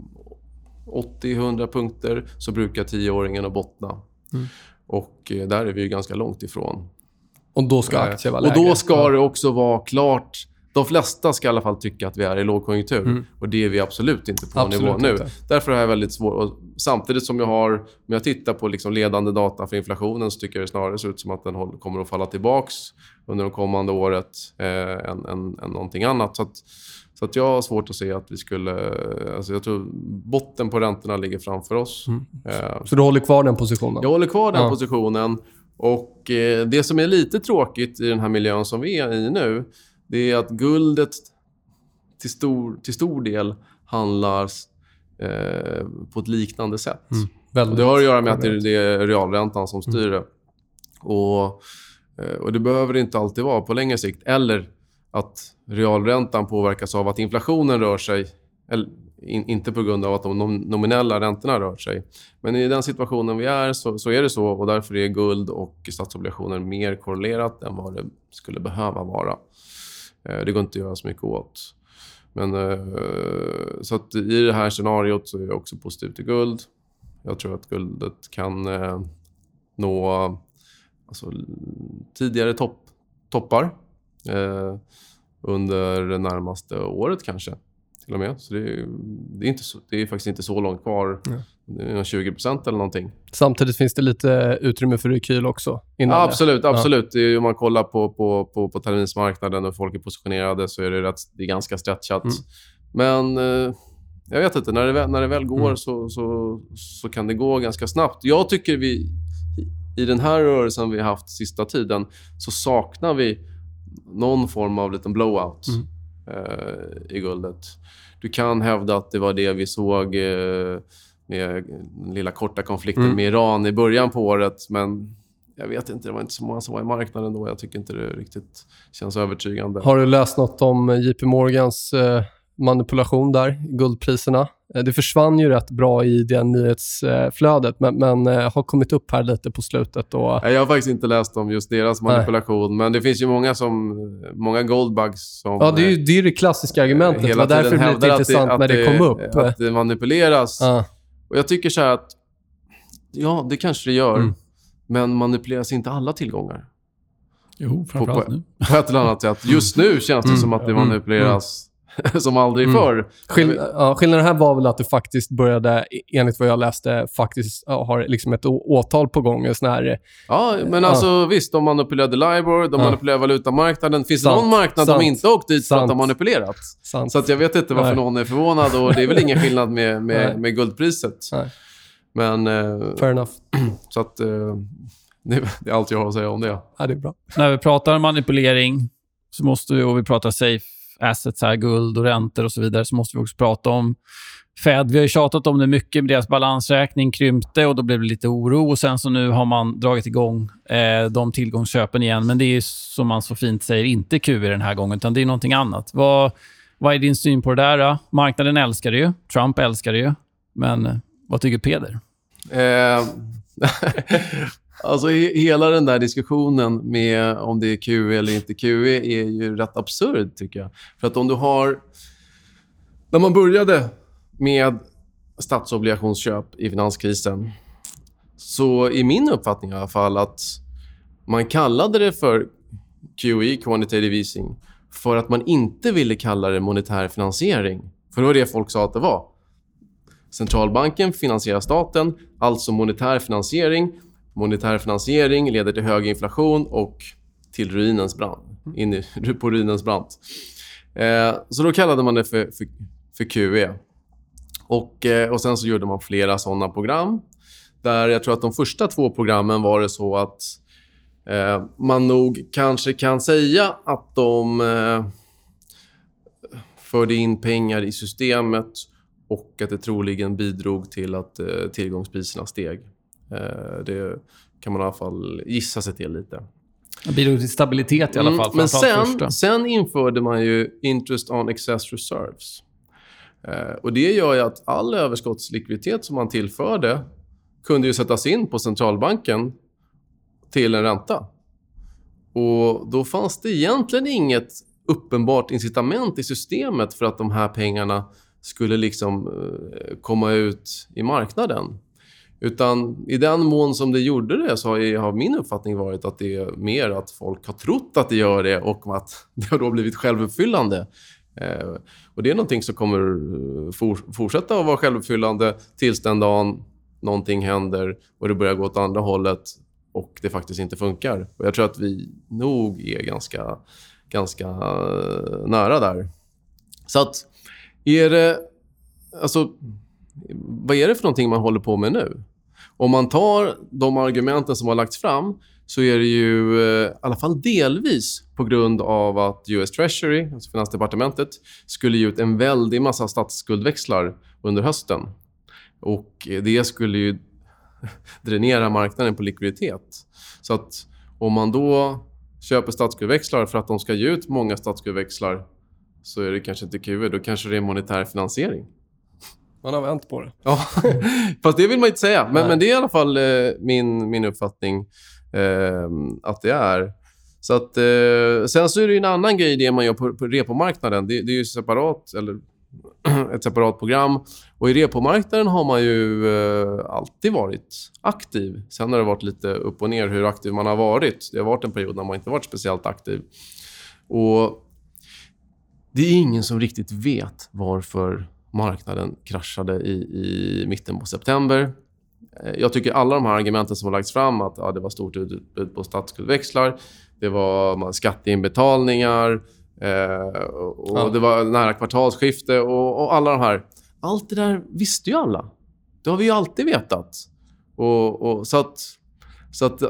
80-100 punkter så brukar tioåringen bottna. Mm. Och eh, där är vi ju ganska långt ifrån. Och då ska Eh, aktier vara Och lägre. då ska det också vara klart... De flesta ska i alla fall tycka att vi är i lågkonjunktur. Mm. Och det är vi absolut inte på Absolut nivå nu. inte. Därför har jag väldigt svårt... Och samtidigt som jag har... Om jag tittar på liksom ledande data för inflationen så tycker jag det snarare ser ut som att den kommer att falla tillbaks under det kommande året eh, än, än, än annat. Så att, så att jag har svårt att se att vi skulle... Alltså jag tror botten på räntorna ligger framför oss. Mm. Eh, Så du håller kvar den positionen? jag håller kvar den Ja. positionen. Och eh, Det som är lite tråkigt i den här miljön som vi är i nu, det är att guldet till stor, till stor del handlar eh, på ett liknande sätt. Mm. Det har att göra med att det, det är realräntan som styr det. Och, eh, och det behöver det inte alltid vara på längre sikt. Eller att realräntan påverkas av att inflationen rör sig. Eller, in, inte på grund av att de nominella räntorna rör sig. Men i den situationen vi är så, så är det så och därför är guld och statsobligationer mer korrelerat än vad det skulle behöva vara. Eh, Det går inte att göra så mycket åt. Men, eh, så att i det här scenariot så är jag också positiv till guld. Jag tror att guldet kan eh, nå alltså, tidigare topp, toppar under det närmaste året kanske. Till och med. Så det, är, det, är inte så, det är faktiskt inte så långt kvar. Ja. Det är nog 20 procent eller någonting. Samtidigt finns det lite utrymme för rekyl också. Innan Ja, det. absolut. absolut. Det är, om man kollar på, på, på, på terminsmarknaden och folk är positionerade så är det, rätt, det är ganska stretchat. Mm. Men eh, jag vet inte. När det väl, när det väl går Mm. så, så, så kan det gå ganska snabbt. Jag tycker vi i den här rörelsen vi har haft sista tiden så saknar vi någon form av liten blowout Mm. eh, i guldet. Du kan hävda att det var det vi såg eh, med den lilla korta konflikten Mm. med Iran i början på året. Men jag vet inte, det var inte så många som var i marknaden då. Jag tycker inte det riktigt känns övertygande. Har du läst något om JP Morgans eh, manipulation där, guldpriserna? Eh, Det försvann ju rätt bra i det nyhetsflödet, men, men eh, har kommit upp här lite på slutet. Och, Nej, Jag har faktiskt inte läst om just deras Nej. manipulation, men det finns ju många som många goldbugs som ja, det är ju eh, det, är det klassiska argumentet. Det var därför det blev lite intressant att när det kom upp. Att det manipuleras. Ja, Och jag tycker så här att ja, det kanske det gör, Mm. men manipuleras inte alla tillgångar Jo, framförallt nu. på ett eller annat sätt. Just nu känns det Mm. som att det Mm. som aldrig Mm. förr. Skill ja, skillnaden här var väl att det faktiskt började, enligt vad jag läste, faktiskt ja, har liksom ett åtal på gång. En sån här, Ja, men Ja. alltså visst, de manipulerade LIBOR, de Ja. manipulerade valutamarknaden. Finns Sant. det någon marknad Sant. de inte har åkt dit för att de manipulerat? sant. Så att jag vet inte varför Nej. någon är förvånad och det är väl ingen skillnad med, Nej. med, med guldpriset. Nej. Men, eh, Fair enough. så att eh, det, det är allt jag har att säga om det. Ja, det är bra. När vi pratar manipulering så måste vi, och vi pratar safe assets, här, guld och räntor och så vidare, så måste vi också prata om Fed. Vi har ju tjatat om det mycket. Deras balansräkning krympte och då blev det lite oro. Och Sen så nu har man dragit igång eh, de tillgångsköpen igen. Men det är som man så fint säger inte QE den här gången, utan det är någonting annat. Vad, vad är din syn på det där? Då? Marknaden älskar det ju. Trump älskar det ju. Men eh, vad tycker Peder? Eh, alltså hela den där diskussionen med om det är QE eller inte QE är ju rätt absurd, tycker jag. För att om du har... När man började med statsobligationsköp i finanskrisen så är min uppfattning i alla fall att man kallade det för QE, quantitative easing, för att man inte ville kalla det monetär finansiering. För det var det folk sa att det var. Centralbanken finansierar staten, alltså monetär finansiering. Monetär finansiering leder till hög inflation och till ruinens brant. In i, på ruinens brant. Eh, så då kallade man det för, för, för QE. Och, eh, och sen så gjorde man flera såna program. Där jag tror att de första två programmen var det så att eh, man nog kanske kan säga att de eh, förde in pengar i systemet och att det troligen bidrog till att eh, tillgångspriserna steg. Eh, det kan man i alla fall gissa sig till lite. Det bidrog till stabilitet i alla fall. Mm, men första. sen, sen införde man ju interest on excess reserves. Eh, och Det gör ju att all överskottslikviditet som man tillförde kunde ju sättas in på centralbanken till en ränta. Och Då fanns det egentligen inget uppenbart incitament i systemet för att de här pengarna skulle liksom eh, komma ut i marknaden. Utan i den mån som det gjorde det så har, har min uppfattning varit att det är mer att folk har trott att det gör det och att det har då blivit självuppfyllande. Eh, och Det är någonting som kommer eh, for, fortsätta att vara självuppfyllande tills den dagen någonting händer och det börjar gå åt andra hållet och det faktiskt inte funkar. Och Jag tror att vi nog är ganska, ganska eh, nära där. Så att, är det... Alltså, vad är det för någonting man håller på med nu? Om man tar de argumenten som har lagts fram så är det ju eh, i alla fall delvis på grund av att US Treasury, alltså Finansdepartementet, skulle ge ut en väldig massa statsskuldväxlar under hösten. Och det skulle ju dränera marknaden på likviditet. Så att om man då köper statsskuldväxlar för att de ska ge ut många statsskuldväxlar så är det kanske inte QE, då kanske det är monetär finansiering. Man har vänt på det. Ja, fast det vill man inte säga. Men, men det är i alla fall eh, min, min uppfattning eh, att det är. Så att, eh, sen så är det ju en annan grej det man gör på, på repomarknaden. Det, det är ju separat, eller ett separat program. Och i repomarknaden har man ju eh, alltid varit aktiv. Sen har det varit lite upp och ner hur aktiv man har varit. Det har varit en period när man inte varit speciellt aktiv. Och det är ingen som riktigt vet varför marknaden kraschade i, i mitten på september. Eh, Jag tycker alla de här argumenten som har lagts fram, att ja, det var stort utbud på statsskuldväxlar, det var skatteinbetalningar eh, och, och Ja. det var nära kvartalsskifte och, och alla de här. Allt det där visste ju alla. Det har vi ju alltid vetat. Och, och, så att... Så att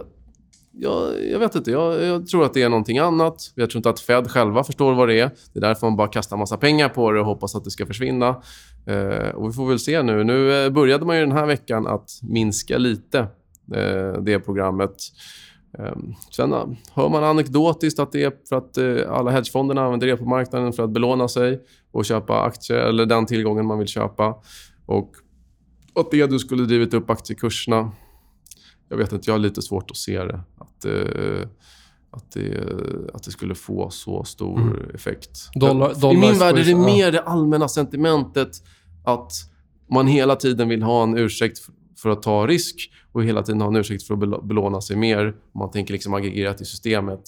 jag, jag vet inte. Jag, jag tror att det är någonting annat. Jag tror inte att Fed själva förstår vad det är. Det är därför man bara kastar massa pengar på det och hoppas att det ska försvinna. Eh, och vi får väl se nu. Nu eh, började man ju den här veckan att minska lite eh, det programmet. Ehm, eh, sen hör man anekdotiskt att det är för att eh, alla hedgefonderna använder det på marknaden för att belåna sig och köpa aktier eller den tillgången man vill köpa. Och att det du skulle drivit upp aktiekurserna. Jag vet inte, jag har lite svårt att se det. Att, eh, att, det, att det skulle få så stor Mm. effekt. Dollar- I dollar min värld är det mer det allmänna sentimentet att man hela tiden vill ha en ursäkt för att ta risk och hela tiden ha en ursäkt för att bel- belåna sig mer. Man tänker liksom aggregerat i systemet.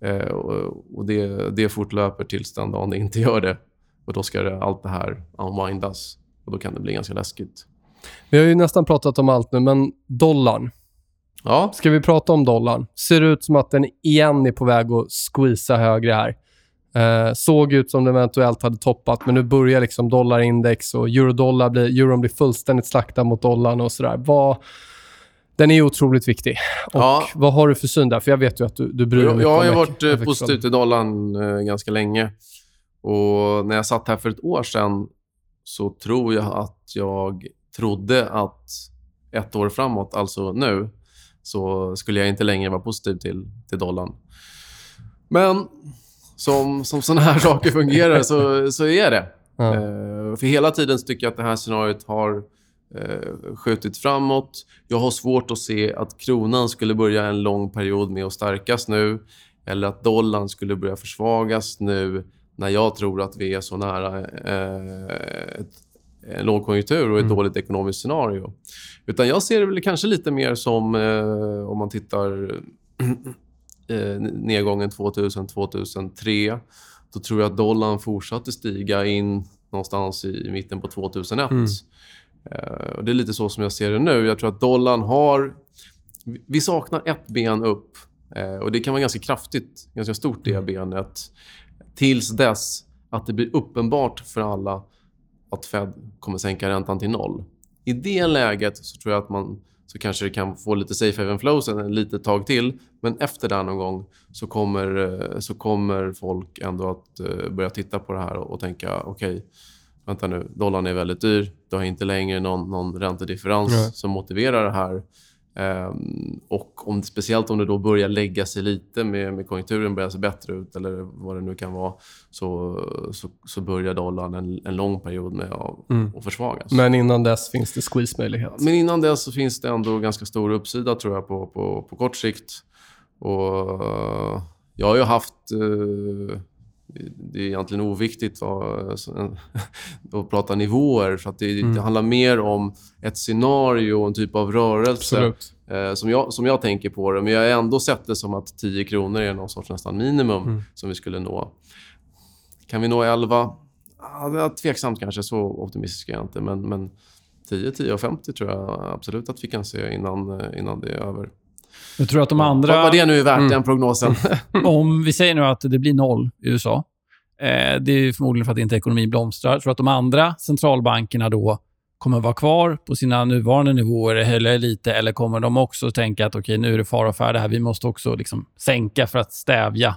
Eh, och och det, det fortlöper tills den dagen det inte gör det. Och Då ska det, allt det här unwindas. Och Då kan det bli ganska läskigt. Vi har ju nästan pratat om allt nu, men dollarn. Ja, Ska vi prata om dollarn? Ser ut som att den igen är på väg att squeeza högre här. Eh, såg ut som den eventuellt hade toppat, men nu börjar liksom dollarindex och eurodollar blir, euron blir fullständigt slaktad mot dollarn och sådär. Vad, den är otroligt viktig. Och Ja. Vad har du för syn där? För jag vet ju att du, du bryr dig jag, mycket jag har varit eh, positiv till dollarn eh, ganska länge. Och när jag satt här för ett år sedan så tror jag att jag trodde att ett år framåt, alltså nu, så skulle jag inte längre vara positiv till, till dollarn. Men som, som såna här saker fungerar så, så är det. Ja. Eh, för hela tiden tycker jag att det här scenariot har eh, skjutit framåt. Jag har svårt att se att kronan skulle börja en lång period med att stärkas nu eller att dollarn skulle börja försvagas nu när jag tror att vi är så nära eh, ett, en lågkonjunktur och ett Mm. dåligt ekonomiskt scenario. Utan jag ser det väl kanske lite mer som eh, om man tittar eh, nedgången 2000-2003 då tror jag att dollarn fortsatte stiga in någonstans i mitten på 2001. Mm. Eh, och det är lite så som jag ser det nu. Jag tror att dollarn har... Vi saknar ett ben upp. Eh, och Det kan vara ganska kraftigt, ganska stort det benet. Tills dess att det blir uppenbart för alla att Fed kommer sänka räntan till noll. I det läget så tror jag att man så kanske det kan få lite safe haven flows en litet tag till. Men efter det någon gång så kommer, eh, så kommer folk ändå att eh, börja titta på det här och, tänka okej, okay, vänta nu, dollarn är väldigt dyr. Du har inte längre någon, någon räntedifferens Nej. som motiverar det här. Um, och om, speciellt om det då börjar lägga sig lite med, med konjunkturen börjar se bättre ut eller vad det nu kan vara så, så, så börjar dollarn en, en lång period med att, mm. att försvagas. Men innan dess finns det squeeze-möjlighet? Men innan dess så finns det ändå ganska stor uppsida tror jag på, på, på kort sikt. Och jag har ju haft uh, det är egentligen oviktigt att prata nivåer. För att det, mm. det, handlar mer om ett scenario och en typ av rörelse eh, som, jag, som jag tänker på det. Men jag har ändå sett det som att 10 kronor är någon sorts nästan minimum mm. som vi skulle nå. Kan vi nå 11? Ja, det är tveksamt kanske. Så optimistisk är jag inte. Men, men 10, 10 och 50 tror jag absolut att vi kan se innan, eh, innan det är över. Jag tror att de andra... Vad det nu är värt, mm. den prognosen. Om vi säger nu att det blir noll i USA. Eh, det är förmodligen för att inte ekonomin blomstrar. Jag tror att de andra centralbankerna då kommer vara kvar på sina nuvarande nivåer eller lite, eller kommer de också tänka att okej, okay, nu är det fara och färde här. Vi måste också liksom sänka för att stävja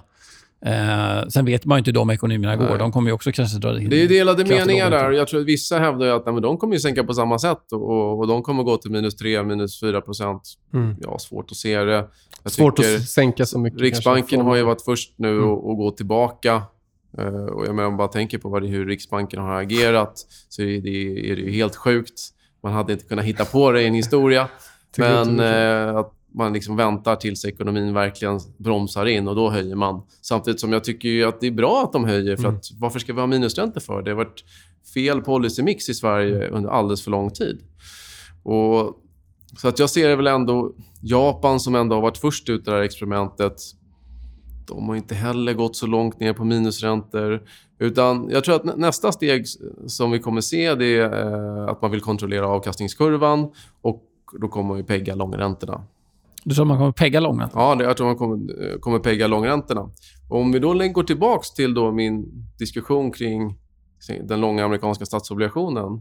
Eh, sen vet man ju inte hur de ekonomierna går. De kommer ju också kanske dra in Det är delade meningar där. Jag tror att vissa hävdar att nej, men de kommer ju sänka på samma sätt och, och de kommer gå till minus 3, minus 4 procent. Mm. Ja, svårt att se det. Jag svårt att sänka så mycket. Riksbanken har ju varit först nu mm. och, och gå tillbaka. Uh, och jag menar, om man bara tänker på vad det, hur Riksbanken har agerat så är det, är det helt sjukt. Man hade inte kunnat hitta på det i en historia. Men uh, att man liksom väntar tills ekonomin verkligen bromsar in och då höjer man. Samtidigt som jag tycker att det är bra att de höjer. för mm. att Varför ska vi ha minusräntor för? Det har varit fel policymix i Sverige under alldeles för lång tid. Och, så att jag ser väl ändå... Japan som ändå har varit först ut i det här experimentet de har inte heller gått så långt ner på minusräntor. Utan jag tror att nästa steg som vi kommer se det är eh, att man vill kontrollera avkastningskurvan och då kommer man ju pegga långräntorna. Du tror man kommer pegga långräntorna? Ja, jag tror man kommer, eh, kommer pegga långräntorna. Och om vi då går tillbaka till då min diskussion kring den långa amerikanska statsobligationen.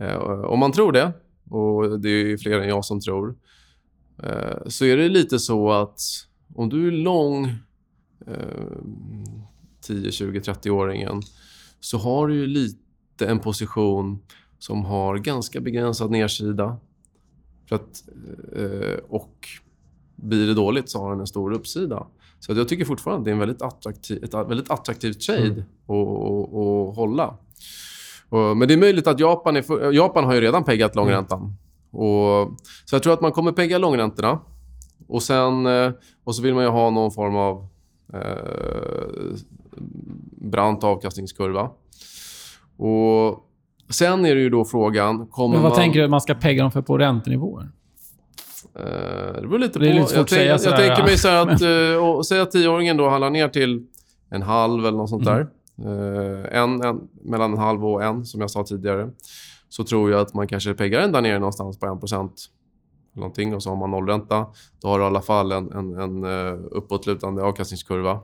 Eh, om man tror det, och det är fler än jag som tror, eh, så är det lite så att om du är lång eh, 10, 20, 30-åringen så har du ju lite en position som har ganska begränsad nedsida. För att, eh, och blir det dåligt så har den en stor uppsida. Så jag tycker fortfarande att det är en väldigt attraktiv, ett väldigt attraktivt trade mm. att, att, hålla. Och, men det är möjligt att Japan, är, Japan har ju redan peggat långräntan. Mm. Och, så jag tror att man kommer pegga långräntorna. Och, sen, eh, och så vill man ju ha någon form av eh, brant avkastningskurva. Och sen är det ju då frågan... Kommer Men vad man... tänker du att man ska pegga dem för på räntenivåer? Uh, det beror lite det är på. Lite jag, tänk, jag, jag tänker mig så att, uh, säg att tioåringen då handlar ner till en halv eller något sånt mm. där. Uh, en, en, mellan en halv och en, som jag sa tidigare. Så tror jag att man kanske peggar den där nere någonstans på 1 någonting och så har man nollränta. Då har du i alla fall en, en, en uppåtlutande avkastningskurva.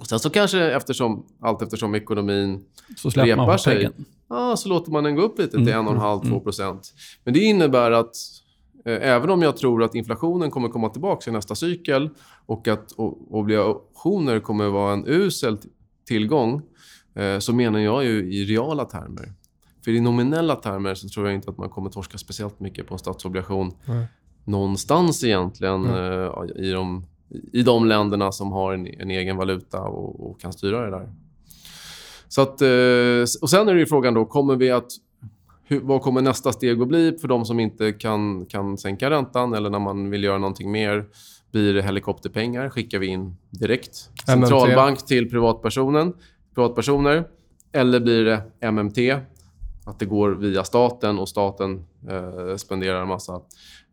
Och sen så kanske eftersom, allt eftersom ekonomin så repar sig, ja, så låter man den gå upp lite till mm, 1,5-2 mm. Men det innebär att Eh, även om jag tror att inflationen kommer komma tillbaka i nästa cykel och att obligationer kommer vara en usel tillgång eh, så menar jag ju i reala termer. För i nominella termer så tror jag inte att man kommer torska speciellt mycket på en statsobligation mm. någonstans egentligen mm. i, de, i de länderna som har en, en egen valuta och, och, kan styra det där. Så att, och sen är det ju frågan då, kommer vi att hur, vad kommer nästa steg att bli för de som inte kan, kan sänka räntan eller när man vill göra någonting mer? Blir det helikopterpengar? Skickar vi in direkt centralbank till privatpersonen, privatpersoner? Eller blir det MMT? Att det går via staten och staten eh, spenderar en massa.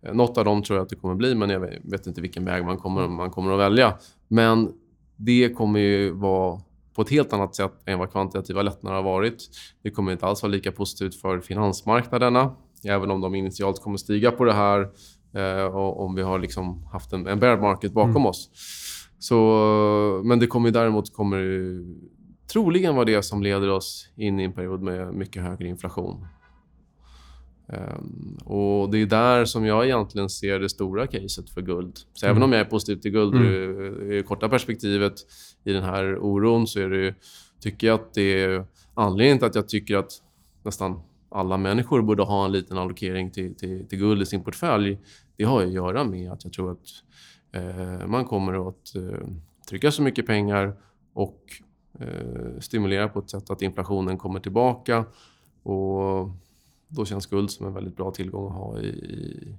Eh, något av dem tror jag att det kommer bli, men jag vet inte vilken väg man kommer, man kommer att välja. Men det kommer ju vara på ett helt annat sätt än vad kvantitativa lättnader har varit. Det kommer inte alls vara lika positivt för finansmarknaderna, även om de initialt kommer stiga på det här eh, och om vi har liksom haft en, en bear market bakom mm. oss. Så, men det kommer däremot kommer troligen vara det som leder oss in i en period med mycket högre inflation. Ehm, och Det är där som jag egentligen ser det stora caset för guld. Så Mm. även om jag är positiv till guld Mm. i, det korta perspektivet i den här oron så är det, tycker jag att det är anledningen till att jag tycker att nästan alla människor borde ha en liten allokering till, till, till guld i sin portfölj. Det har att göra med att jag tror att eh, man kommer att eh, trycka så mycket pengar och eh, stimulera på ett sätt att inflationen kommer tillbaka. Och då känns guld som en väldigt bra tillgång att ha i, i,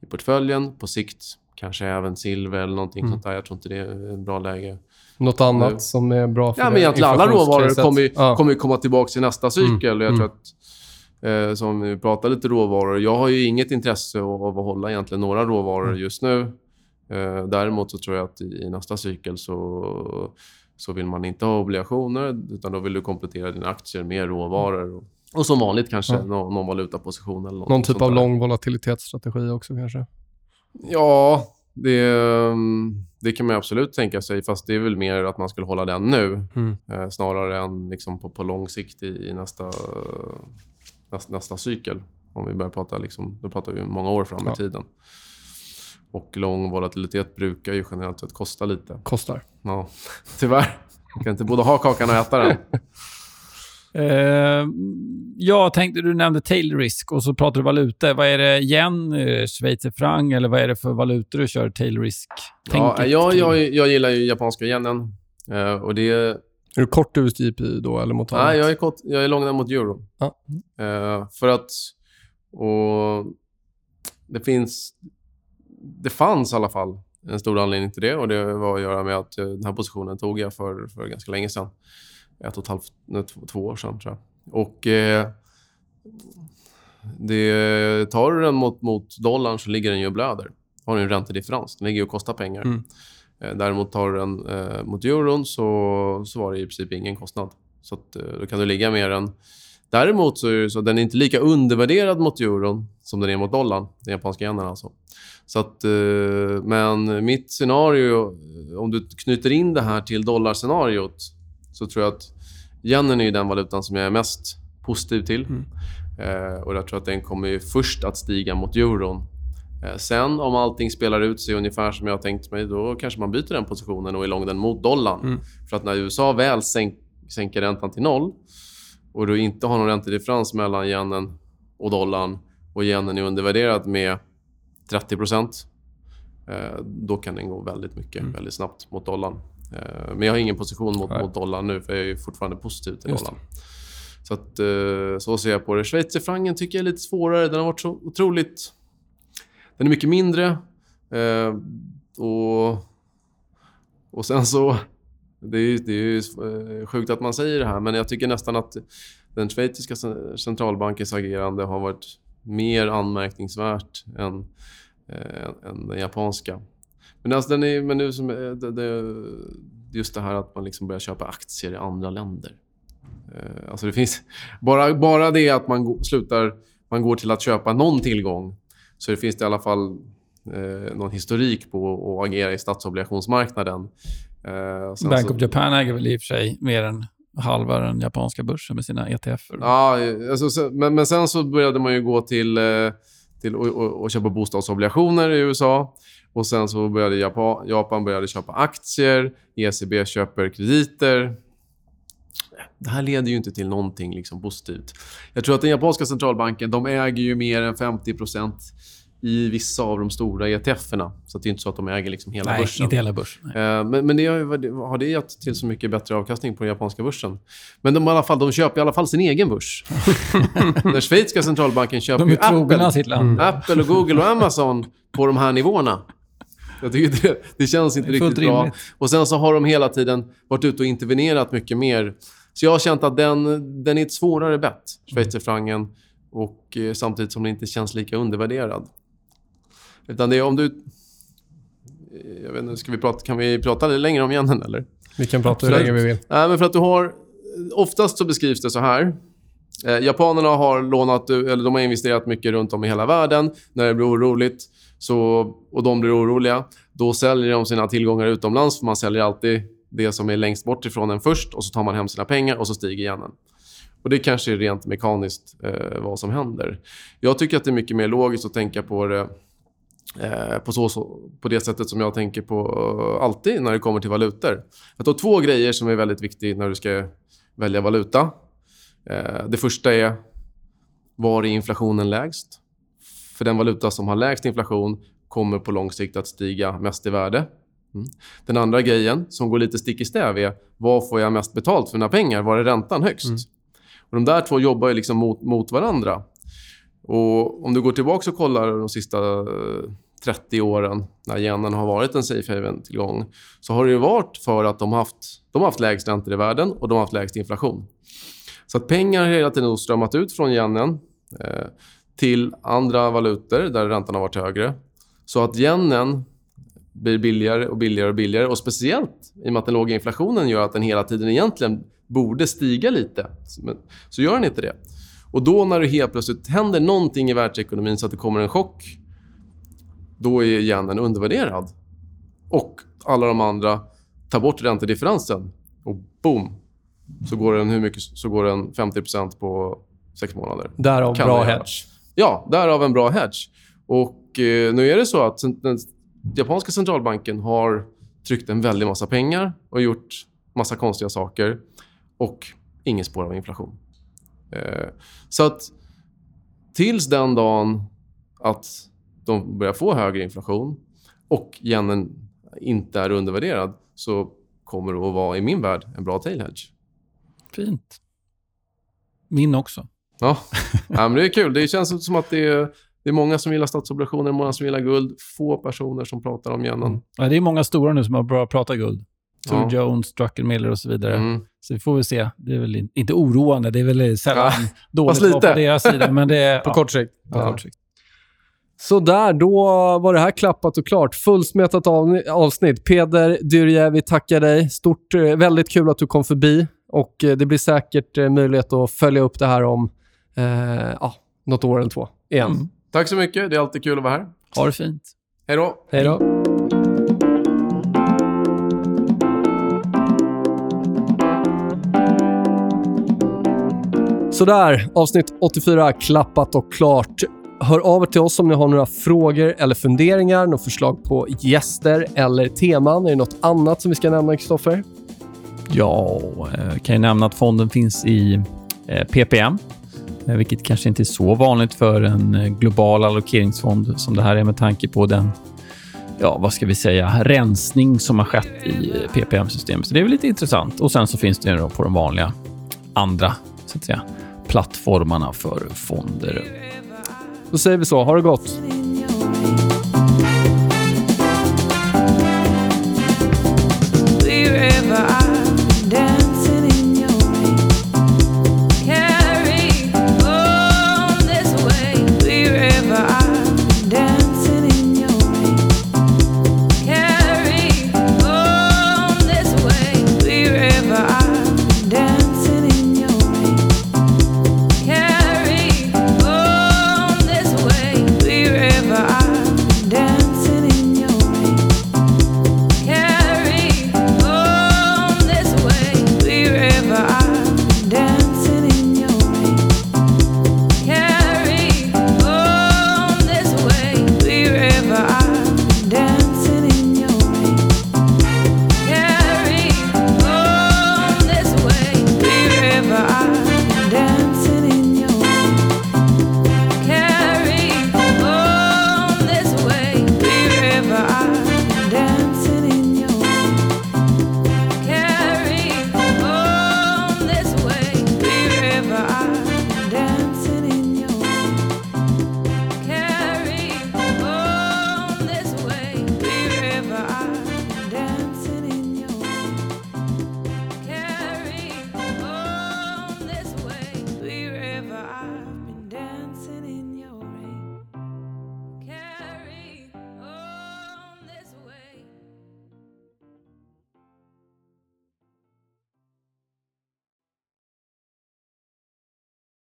i portföljen. På sikt kanske även silver eller någonting Mm. sånt där. Jag tror inte det är ett bra läge. Något annat Nu. som är bra för Ja, det men egentligen alla råvaror kommer ju, Ja. kommer ju komma tillbaka i nästa cykel. Mm. Jag tror Mm. att, eh, som vi pratar lite råvaror, jag har ju inget intresse av av att hålla egentligen några råvaror Mm. just nu. Eh, däremot så tror jag att i, i nästa cykel så, så vill man inte ha obligationer, utan då vill du komplettera dina aktier med råvaror. Och, som vanligt kanske Ja. någon, någon valutaposition eller något Någon typ av där. lång volatilitetsstrategi också kanske? Ja, det, mm, det kan man absolut tänka sig. Fast det är väl mer att man skulle hålla den nu. Mm. Eh, snarare än liksom på, på lång sikt i, i nästa, nästa, nästa cykel. Om vi börjar prata, liksom, då pratar vi många år fram Ja. i tiden. Och lång volatilitet brukar ju generellt sett kosta lite. Kostar. Ja, tyvärr. Man kan inte både ha kakan och äta den. Eh, jag tänkte, du nämnde tail risk och så pratar du valuta. Vad är det? Yen, eh, schweizerfranc eller vad är det för valutor du kör tail risk? Ja, tänket jag, jag, jag gillar ju japanska yenen. Eh, och det Är du kort USDP då eller mot? Nej, jag är, kort, jag är lång mot euro. Ja. Eh, för att... Och det finns... Det fanns i alla fall en stor anledning till det och det var att göra med att eh, den här positionen tog jag för, för ganska länge sedan. Ett och ett halvt, nej, två, år sedan tror jag. Och eh, det, tar du den mot, mot dollarn så ligger den ju och blöder. Har du en räntedifferens. Den ligger ju och kostar pengar. Mm. Eh, Däremot tar du den eh, mot euron så, så var det i princip ingen kostnad. Så att, eh, då kan du ligga mer än... Däremot så är så den är inte lika undervärderad mot euron som den är mot dollarn. Den japanska yenen alltså. Så att, eh, men mitt scenario, om du knyter in det här till dollarscenariot så tror jag att yenen är den valutan som jag är mest positiv till. Mm. Eh, och jag tror att den kommer först att stiga mot euron. Eh, sen om allting spelar ut sig ungefär som jag har tänkt mig, då kanske man byter den positionen och är lång den mot dollarn. Mm. För att när USA väl sänk, sänker räntan till noll och du inte har någon räntedifferens mellan yenen och dollarn och yenen är undervärderad med 30 eh, då kan den gå väldigt mycket, Mm. väldigt snabbt mot dollarn. Eh, men jag har ingen position mot, Nej. mot dollarn nu, för jag är ju fortfarande positiv till dollarn. Så, att, eh, så ser jag på det. Schweizerfrancen tycker jag är lite svårare. Den har varit så otroligt... Den är mycket mindre. Eh, och, och sen så... Det är, det är ju sjukt att man säger det här, men jag tycker nästan att den schweiziska cen- centralbankens agerande har varit mer anmärkningsvärt än, eh, än den japanska. Men, alltså den är, men nu som, eh, det, det, just det här att man liksom börjar köpa aktier i andra länder. Eh, Alltså det finns bara, bara det att man slutar, man går till att köpa någon tillgång så det finns det i alla fall eh, någon historik på att agera i statsobligationsmarknaden. Eh, Bank så- of Japan äger väl i och för sig mer än halva den japanska börsen med sina E ETFer. Ja, alltså, men, men sen så började man ju gå till, eh, till och, och, och köpa bostadsobligationer i USA. Och sen så började Japan, Japan började köpa aktier. ECB köper krediter. Det här leder ju inte till någonting liksom positivt. Jag tror att den japanska centralbanken de äger ju mer än 50% i vissa av de stora ETF-erna. Så det är inte så att de äger liksom hela Nej, börsen. inte hela börsen. Eh, Men, men det har, har det gett till så mycket bättre avkastning på den japanska börsen? Men de, i alla fall, de köper i alla fall sin egen börs. den schweiziska centralbanken köper De är ju Apple, sitt land. Apple och Google och Amazon på de här nivåerna. Jag tycker det, det känns inte Det riktigt bra. rimligt. Och sen så har de hela tiden varit ute och intervenerat mycket mer. Så jag har känt att den, den är ett svårare bett, schweizerfrancen. Och eh, samtidigt som den inte känns lika undervärderad. Utan det är om du... eh, Jag vet inte, ska vi prata, kan vi prata lite längre om yenen eller? Vi kan prata hur länge vi vill. Nej, men för att du har... Oftast så beskrivs det så här. Eh, japanerna har lånat, eller de har investerat mycket runt om i hela världen. När det blir oroligt så, och de blir oroliga, då säljer de sina tillgångar utomlands. För man säljer alltid det som är längst bort ifrån en först och så tar man hem sina pengar och så stiger yenen. Och Det kanske är rent mekaniskt eh, vad som händer. Jag tycker att det är mycket mer logiskt att tänka på det eh, på, så, så, på det sättet som jag tänker på eh, alltid när det kommer till valutor. Att tar två grejer som är väldigt viktiga när du ska välja valuta. Eh, det första är var är inflationen lägst? För den valuta som har lägst inflation kommer på lång sikt att stiga mest i värde. Mm. Den andra grejen som går lite stick i stäv är vad får jag mest betalt för mina pengar? Var är räntan högst? Mm. Och de där två jobbar ju liksom mot, mot varandra. Och om du går tillbaka och kollar de sista 30 eh, åren när yenen har varit en safe haven-tillgång så har det ju varit för att de har haft, de har haft lägst räntor i världen och de har haft lägst inflation. Så att pengar har hela tiden strömmat ut från yenen eh, till andra valutor där räntan har varit högre. Så att yenen blir billigare och billigare och billigare. Och speciellt i och med att den låga inflationen gör att den hela tiden egentligen borde stiga lite. Så gör den inte det. Och då när det helt plötsligt händer någonting i världsekonomin så att det kommer en chock, då är yenen undervärderad. Och alla de andra tar bort räntedifferensen och boom, så går den, hur mycket, så går den 50% på sex månader. Därav kan bra hedge. Ja, därav en bra hedge. Och eh, nu är det så att den japanska centralbanken har tryckt en väldig massa pengar och gjort massa konstiga saker och ingen spår av inflation. Eh, så att tills den dagen att de börjar få högre inflation och yenen inte är undervärderad så kommer det att vara, i min värld, en bra tail hedge. Fint. Min också. Ja, ja men det är kul. Det känns som att det är, det är många som gillar statsobligationer, många som gillar guld. Få personer som pratar om yenen. Mm. Ja, det är många stora nu som har börjat prata guld. Tom ja. Jones, Druckenmiller och så vidare. Mm. Så vi får väl se. Det är väl inte oroande. Det är väl sällan ja. dåligt på deras sida. Men det är, på ja, kort sikt. På kort sikt. Så där, då var det här klappat och klart. Fullsmetat av, avsnitt. Peder Dyrje, vi tackar dig. Stort, eh, väldigt kul att du kom förbi. Och eh, Det blir säkert eh, möjlighet att följa upp det här om eh, ja, något år eller två igen. Mm. Tack så mycket. Det är alltid kul att vara här. Ha det fint. Hej då. Hej då. Sådär, avsnitt 84 klappat och klart. Hör av er till oss om ni har några frågor eller funderingar, några förslag på gäster eller teman. Är det något annat som vi ska nämna, Kristoffer? Ja, jag eh, kan ju nämna att fonden finns i eh, PPM, Eh, vilket kanske inte är så vanligt för en eh, global allokeringsfond som det här är med tanke på den ja, vad ska vi säga, rensning som har skett i eh, PPM-systemet. Så det är väl lite intressant. Och sen så finns det på de vanliga andra så att säga, plattformarna för fonder. Då säger vi så. Ha det gott.